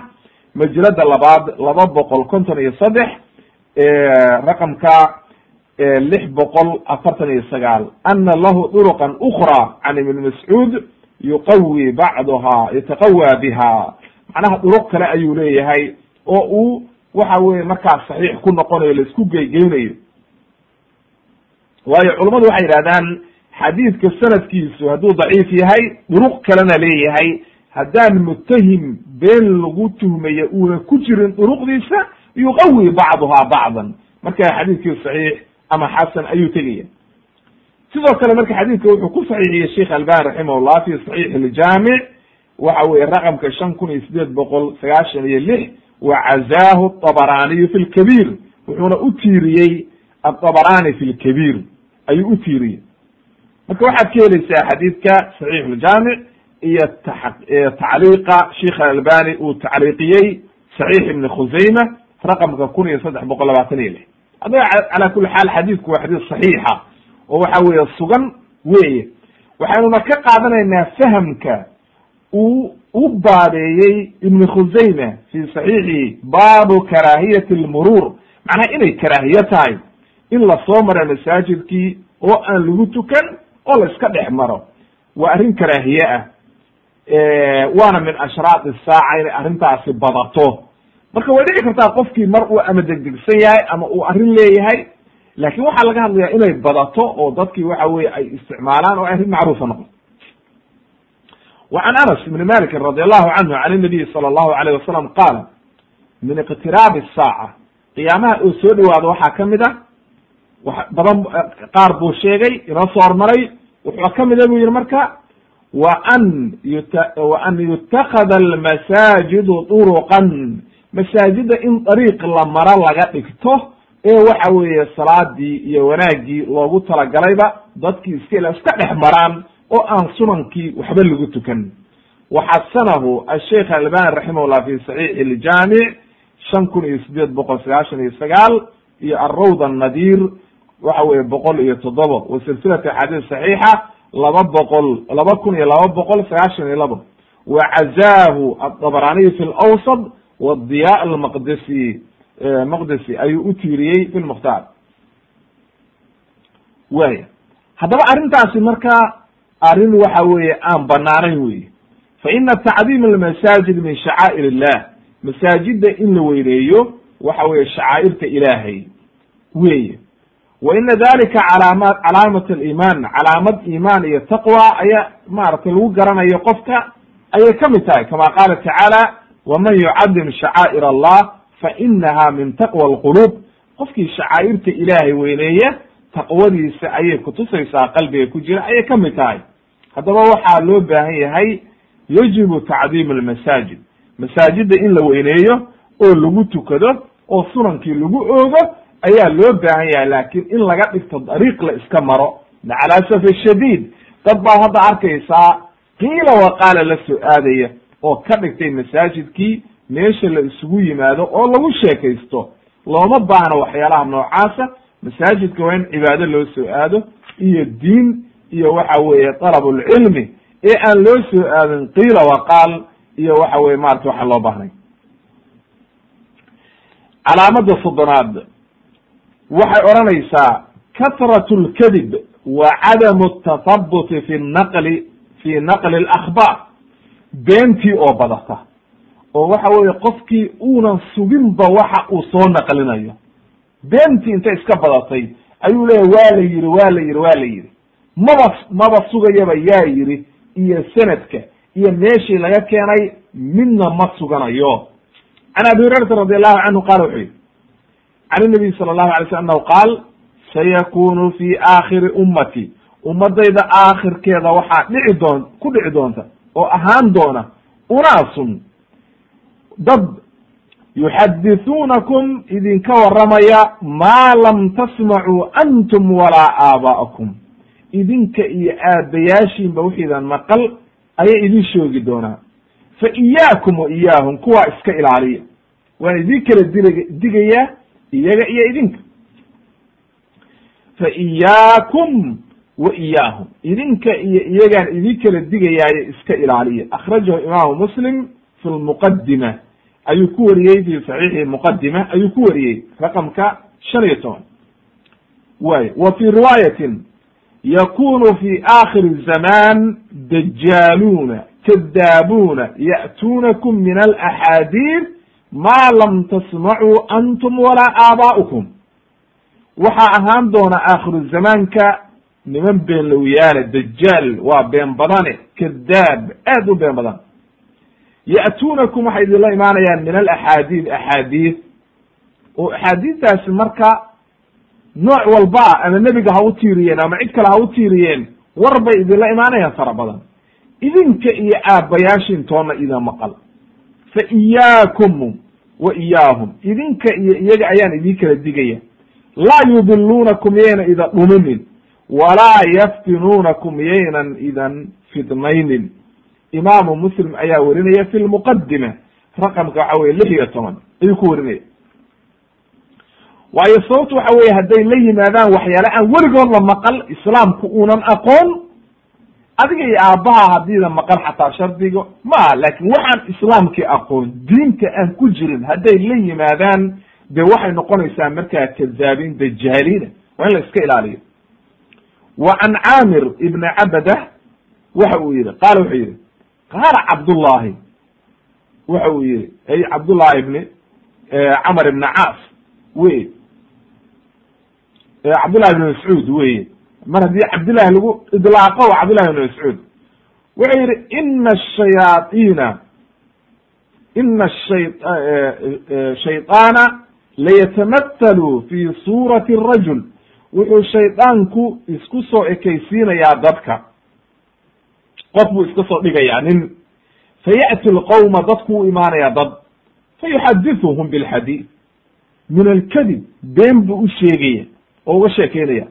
majalada labaad laba boqol konton iyo saddex raqamka lix boqol afartan iyo sagaal ana lahu duruqan ukra can ibn mascuud yuqawi bacduha yataqawaa biha. Macnaha duruq kale ayuu leeyahay oo uu waxa weye markaas saxiix ku noqonayo la isku geygeynayo. Waayo culummadu waxay yidhahdaan xadiidka sanadkiisu hadduu daciif yahay duruq kalena leeyahay. Haddaan mutahim been lagu tuhmayo uuna ku jirin duruqdiisa yuqawi bacduha bacdan. Marka xadiidkii saxiix ama xasan ayuu tegaya sidoo kale marka xadiidka wuxuu ku saxiixiyey sheikh albani raximahullah fi saxiix iljaamic waxa weye raqamka shan kun iyo sideed boqol sagaashan iyo lix wa cazaahu abaraniyu fi lkabiir wuxuuna u tiiriyey aabarani fi lkabiir ayuu u tiiriyey. Marka waxaad ka helaysaa xadiidka saxiix ljaamic iyo tacliiqa sheikh albani uu tacliiqiyey saxiix ibni khusayma raqamka kun iyo saddex boqol labaatan iyo lix. Adaba cala kuli xaal xadiidku waa xadiis saxiixa oo waxa weeye sugan weye waxaynuna ka qaadanaynaa fahamka uu u baabeeyey ibni khusayma fi saxiixihi baabu karaahiyati lmuruur macnaha inay karaahiye tahay. In la soo maro masaajidkii oo aan lagu tukan oo la iska dhex maro. Waa arrin karaahiye ah. Waana min ashraaqi saaca inay arrintaasi badato. Marka way dhici kartaa qofkii mar uu ama degdegsan yahay ama uu arrin leeyahay laakin waxaa laga hadlayaa inay badato oo dadkii waxa weye ay isticmaalaan oo arrin macruufa noqdo wa can anas ibni malikin radi allahu canhu can inabiyi sala allahu alayh wasalam qaala min iqtiraabi saaca qiyaamaha oo soo dhawaado waxaa ka mid a wa badan qaar buu sheegay inoo soo hormaray wuxuu kamida buu yihi marka wa an yut wa an yutakada almasaajidu turuqan. Masaajida in dariiq la maro laga dhigto ee waxa weeye salaadii iyo wanaaggii loogu talagalayba dadkii iska ila iska dhex maraan oo aan sunankii waxba lagu tukan. Waxasanahu asheikh albani raximahullah fi saxiix iljaamic shan kun iyo sideed boqol sagaashan iyo sagaal iyo alrawd annadiir waxa weye boqol iyo toddoba wa silsilati axaadiis saxiixa laba boqol laba kun iyo laba boqol sagaashan iyo labo. Wa cazaahu adabraniy fi lawsad wadiya almaqdisi maqdisi ayuu u tiiriyey fi lmukhtaar waya haddaba arrintaasi marka arrin waxa weeye aan banaanayn weye fa ina tacdiim almasaajid min shacaa'ir illah masaajida in la weyneeyo waxa weye shacaa'irta ilaahay. Weye wa ina dalika calaama calaamat aliman calaamad iimaan iyo taqwa ayaa maaragtay lagu garanayo qofka ayay ka mid tahay. Kama qaala tacaala waman yucadim shacaa'ir allah fa inaha min taqwa alqulub qofkii shacaa'irta ilaahay weyneeya taqwadiisa ayay kutusaysaa qalbiga ku jira ayay ka mid tahay haddaba waxaa loo baahan yahay yajibu tacdiim almasaajid masaajida in la weyneeyo oo lagu tukado oo sunankii lagu oogo ayaa loo baahan yahay laakin in laga dhigto dariiq la iska maro cala asafi shadiid dad baa hadda arkaysaa qiila waqaala la soo aadaya oo ka dhigtay masaajidkii meesha la isugu yimaado oo lagu sheekaysto looma baahno waxyaalaha noocaasa masaajidka waa in cibaado loo soo aado iyo diin iyo waxa weeye dalabulcilmi ee aan loo soo aadin qiila waqaal iyo waxa weye marata waxaan loo baahnay. Calaamada soddonaad. Waxay odhanaysaa katrat lkadib wa cadamu tathabuti fi naqli fi naqli alakhbaar beentii oo badata oo waxa weeye qofkii uunan suginba waxa uu soo naqlinayo. Beentii intay iska badatay ayuu leeyahy waa la yiri waa la yiri waa la yiri maba maba sugayaba yaa yiri iyo sanadka iyo meeshii laga keenay midna ma suganayo. Can abi hurayrata radi allahu canhu qala wuxuu yihi can inabiy sala allahu alay sl annahu qaal sayakunu fi aakhiri ummati ummadayda aakhirkeeda waxaa dhici doon ku dhici doonta oo ahaan doona unaasun dad yuxadithuunakum idinka waramaya maa lam tasmacuu antum walaa aabaa'akum idinka iyo aabayaashiinba wixiidan maqal ayay idin sheegi doonaa. Fa iyaakum wa iyaahum kuwaa iska ilaaliya. Waan idin kala dig digayaa iyaga iyo idinka. Fa iyaakum wa iyaahum idinka iyo iyagaan idin kala digayaayo iska ilaaliya. Akhrajahu imaamu muslim fi lmuqadima ayuu ku wariyey fi saxiixi muqadima ayuu ku wariyey raqamka shan iyo toban. Way wa fi riwaayatin yakunu fi aakhiri zaman dajaaluuna kadaabuuna ya'tuunakum min alaxaadiid ma lam tasmacuu antum walaa aabaa'ukum waxaa ahaan doona aakhiru zamaanka niman been lowyaale dajaal waa been badane kadaab aad u been badan ya'tuunakum waxay idinla imaanayaan min alaxaadiid axaadiid oo axaadiistaasi marka nooc walba ama nebiga ha u tiiriyeen ama cid kale ha u tiiriyeen war bay idinla imaanayaan fara badan. Idinka iyo aabbayaashin toona idin maqal. Fa iyaakum wa iyaahum. Idinka iyo iyaga ayaan idin kala digaya laa yudiluunakum yayna ida dhuminin walaa yaftinuunakum yaynan idan fidnaynin imaamu muslim ayaa werinaya fi lmuqadima raqamka waxa weye lix iyo toban ayuu ku werinaya waayo sababtu waxa weye hadday la yimaadaan waxyaale aan weligood la maqal islaamku uunan aqoon adiga iyo aabbaha haddiida maqal xataa shardiga ma laakin waxaan islaamkii aqoon diinta aan ku jirin hadday la yimaadaan de waxay noqonaysaa markaa kadaabiin dajaaliina waa in la iska ilaaliyo. Wa can caamir ibni cabada waxa uu yihi qaala wuxuu yihi qaala cabdullahi waxa uu yihi ay cabdullahi ibni camar ibni caas wey cabdullahi ibni mascuud weye mar haddii cabdillahi lagu idlaaqo waa cabdillahi ibni mascuud wuxuu yihi ina shayaaiina ina shayطaana layatamathalu fi suurati rajul wuxuu shaydaanku isku soo ekaysiinayaa dadka qof buu iska soo dhigayaa nin. Faya'ti dadku u imaanaya dad. Fayuxadithuhum bilxadiid. Min alkadib been buu u sheegaya oo uga sheekeynaya.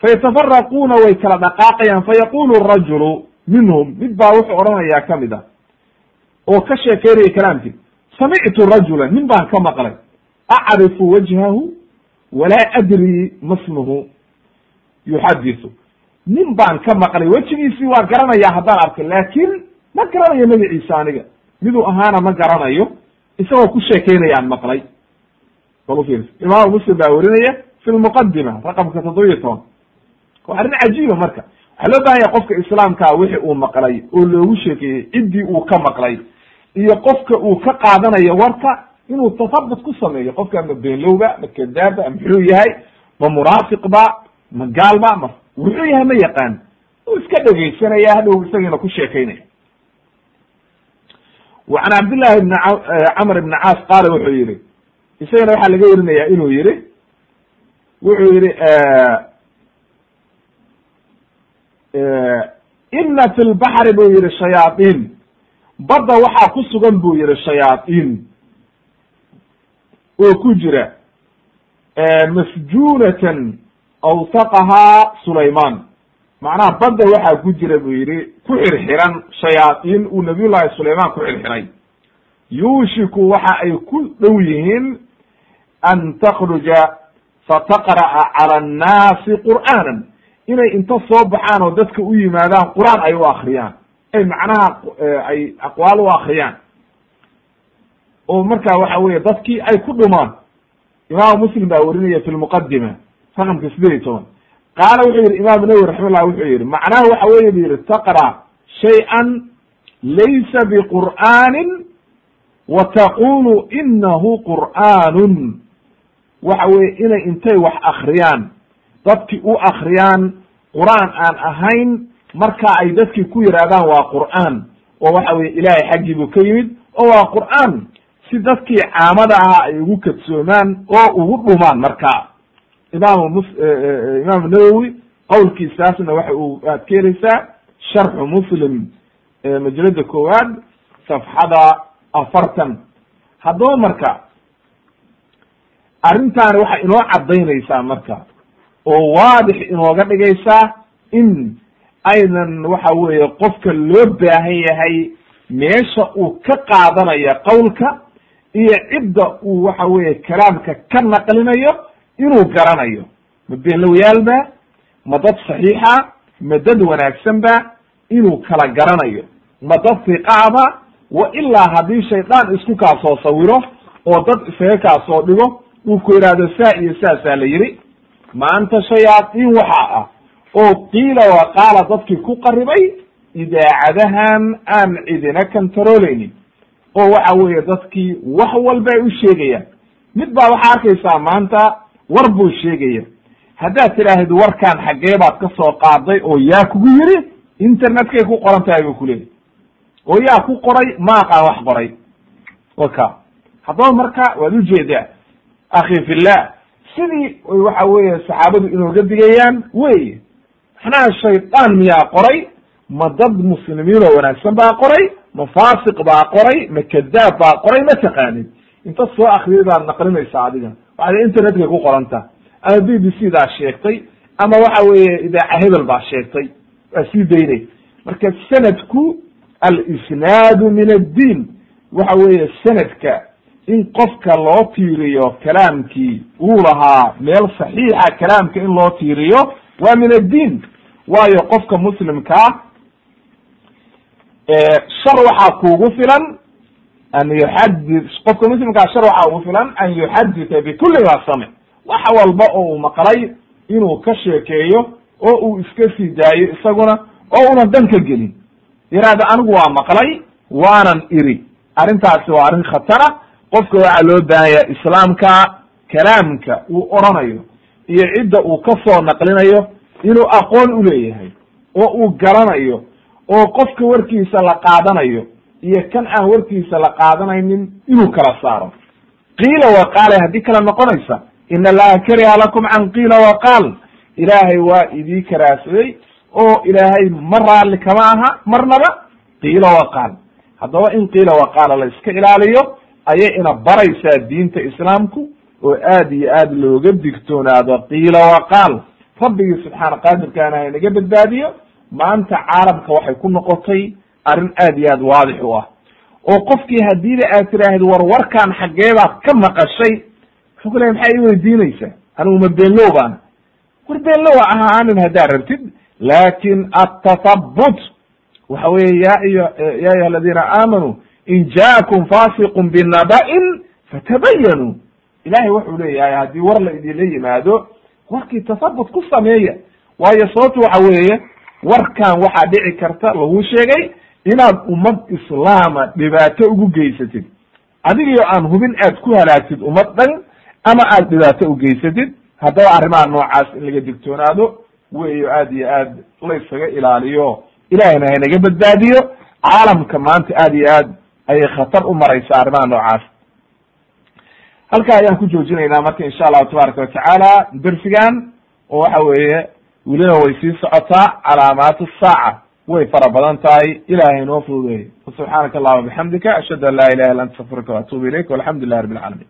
Fayatafaraquuna way kala dhaqaaqayaan. Fayaqulu rajulu minhum mid baa wuxuu odhanayaa ka mid ah oo ka sheekeynaya kalaamkii. Samictu rajula nin baan ka maqlay. Acrifu wajhahu walaa adri masmuhu. Yuxadisu nin baan ka maqlay wejigiisii waa garanaya haddaan arkay laakin ma garanayo magaciisa aniga. Miduu ahaana ma garanayo isagoo ku sheekeynayaan maqlay. Bal ufiirsa imaamu muslim baa werinaya fi lmuqadima raqamka toddobiyo toban. Waa arrin cajiiba marka. Waxaa loo baahan yahay qofka islaamkaa wixi uu maqlay oo loogu sheekeeyey ciddii uu ka maqlay iyo qofka uu ka qaadanayo warka inuu tasabut ku sameeyo. Qofka ma beenlowba ma kadaaba muxuu yahay ma munaafiq ba ma gaalba ma wuxuu yahay ma yaqaan uu iska dhegaysanaya hadhow isagiina ku sheekaynaya can cabdillahi bni camr ibni caas qaala wuxuu yihi isagana waxaa laga werinaya inuu yihi wuxuu yihi ina fi lbaxri buu yihi shayaaiin badda waxaa ku sugan buu yihi shayaaiin oo ku jira masjunatan awsaqahaa sulayman macnaha badda waxaa ku jira buu yihi ku xirxiran shayaaiin uu nabiy llahi sulayman ku xirxiray yuushiku waxa ay ku dhow yihiin an takruja fataqra'a cala annaasi qur'aanan inay inta soo baxaan oo dadka u yimaadaan qur'aan ay u akriyaan ay macnaha ay aqwaal u akriyaan oo marka waxa weye dadkii ay ku dhumaan imaamu muslim baa werinaya fi lmuqadima raqamka sideed iyo toban. Qaala wuxuu yihi imaamu nawowi raximahullah wuxuu yihi macnaha waxa weye bu yihi taqra shay-an laysa biqur'aanin wa taqulu inahu qur'aanun. Waxa weye inay intay wax akriyaan dadki u akriyaan qur'aan aan ahayn marka ay dadkii ku yidhahdaan waa qur'aan. Oo waxa weye ilaahay xaggii buu ka yimid oo waa qur'aan. Si dadkii caamada ahaa ay ugu kadsoomaan oo ugu dhumaan marka imaamu mus imaamu nawowi qowlkiisaasna waxa uu aad ka helaysaa sharxu muslim majalada koowaad safxada afartan. Haddaba marka arrintaani waxay inoo caddaynaysaa marka oo waadix inooga dhigaysaa in aynan waxa weeye qofka loo baahan yahay meesha uu ka qaadanaya qowlka iyo cidda uu waxa weye kalaamka ka naqlinayo inuu garanayo. Ma beenlowyaalba ma dad saxiixa ma dad wanaagsan ba inuu kala garanayo. Ma dad hiqaaba wa ilaa haddii shaydaan isku kaa soo sawiro oo dad isaga kaa soo dhigo uu ku yidhaahdo saa iyo saasaa la yidhi maanta shayaadiin waxaa ah oo qiila wa qaala dadkii ku qaribay idaacadahan aan cidina kantarooleynin. Oo waxa weeye dadkii wax walba ay u sheegayaan. Mid baa waxaa arkaysaa maanta war buu sheegaya. Haddaad tidhaahid warkaan xaggee baad ka soo qaaday oo yaa kugu yiri internetkay ku qoran tahay buu kuleeyahy oo yaa ku qoray maaqaan wax qoray. Waka haddaba marka waad u jeedaa akhi fillah sidii waxa weeye saxaabadu inooga digayaan wey maxnaha shaydaan miyaa qoray ma dad muslimiin oo wanaagsan baa qoray ma faasiq baa qoray ma kadaab baa qoray ma taqaanid. Inta soo akriyay baad naqlinaysaa adiga waxay internetkay ku qoranta. Ama b b c daa sheegtay ama waxa weeye idaaca hebel baa sheegtay. Waa sii daynay. Marka sanadku alisnaadu min addiin. Waxa weeye sanadka in qofka loo tiiriyo kalaamkii uu lahaa meel saxiixa kalaamka in loo tiiriyo waa min addiin. Waayo qofka muslimkaa shar waxaa kuugu filan an yuxadid qofka muslimkaa shar waxaa ugu filan an yuxadita bikuli ma samic wax walba oo uu maqlay inuu ka sheekeeyo oo uu iska sii daayo isaguna oo una dan ka gelin yidhahda anigu waa maqlay waanan iri arrintaasi waa arrin khatara qofka waxaa loo baahanya islaamka kalaamka uu oranayo iyo cidda uu ka soo naqlinayo inuu aqoon uleeyahay oo uu garanayo oo qofka warkiisa la qaadanayo iyo kan aan warkiisa la qaadanaynin inuu kala saaro. qiila wa qaale haddii kala noqonaysa in allaha kariha lakum can qiila wa qaal. Ilaahay waa idii karaahsaday oo ilaahay ma raalli kama aha marnaba qiila wa qaal. Haddaba in qiila wa qaala la iska ilaaliyo ayay ina baraysaa diinta islaamku oo aad iyo aad looga digtoonaado qiila wa qaal. Rabbigii subxaana qaadirkaana inaga badbaadiyo maanta caalamka waxay ku noqotay arrin aad iyo aad waadix u ah. Oo qofkii hadiida aad tiraahid war warkaan xaggeebaad ka maqashay wuxuu ku lehay maxaa ii weydiinaysaa anigu ma beenlow baana war beenlow ahaanin haddaad rabtid laakin atatabut waxa weye ya ya ayuha aladiina aamanuu in jaakum fasiqun binaba'in fatabayanuu ilahay wuxuu leeyahay haddii war la idinla yimaado warkii tasabut ku sameeya. Waayo sababtu waxa weeye warkan waxaa dhici karta lagu sheegay inaad ummad islaama dhibaato ugu geysatid adigio aan hubin aad ku halaagtid ummad dhan ama aad dhibaato ugeysatid haddaba arrimaha noocaas in laga digtoonaado weyo aad iyo aad laysaga ilaaliyo. Ilahayna haynaga badbaadiyo. Caalamka maanta aad iyo aad ayay khatar u maraysa arrimaha noocaas. Halkaa ayaan ku joojinaynaa marka insha allahu tabaaraka watacaala dersigan oo waxa weeye welina way sii socotaa calaamaat saaca way fara badan tahay. Ilahay noo fududeey subxaanaka allahuma bixamdika ashhadu an laa ilaha illa anta astafirka waatubu ilayk walxamdu lilah rabi alcalamin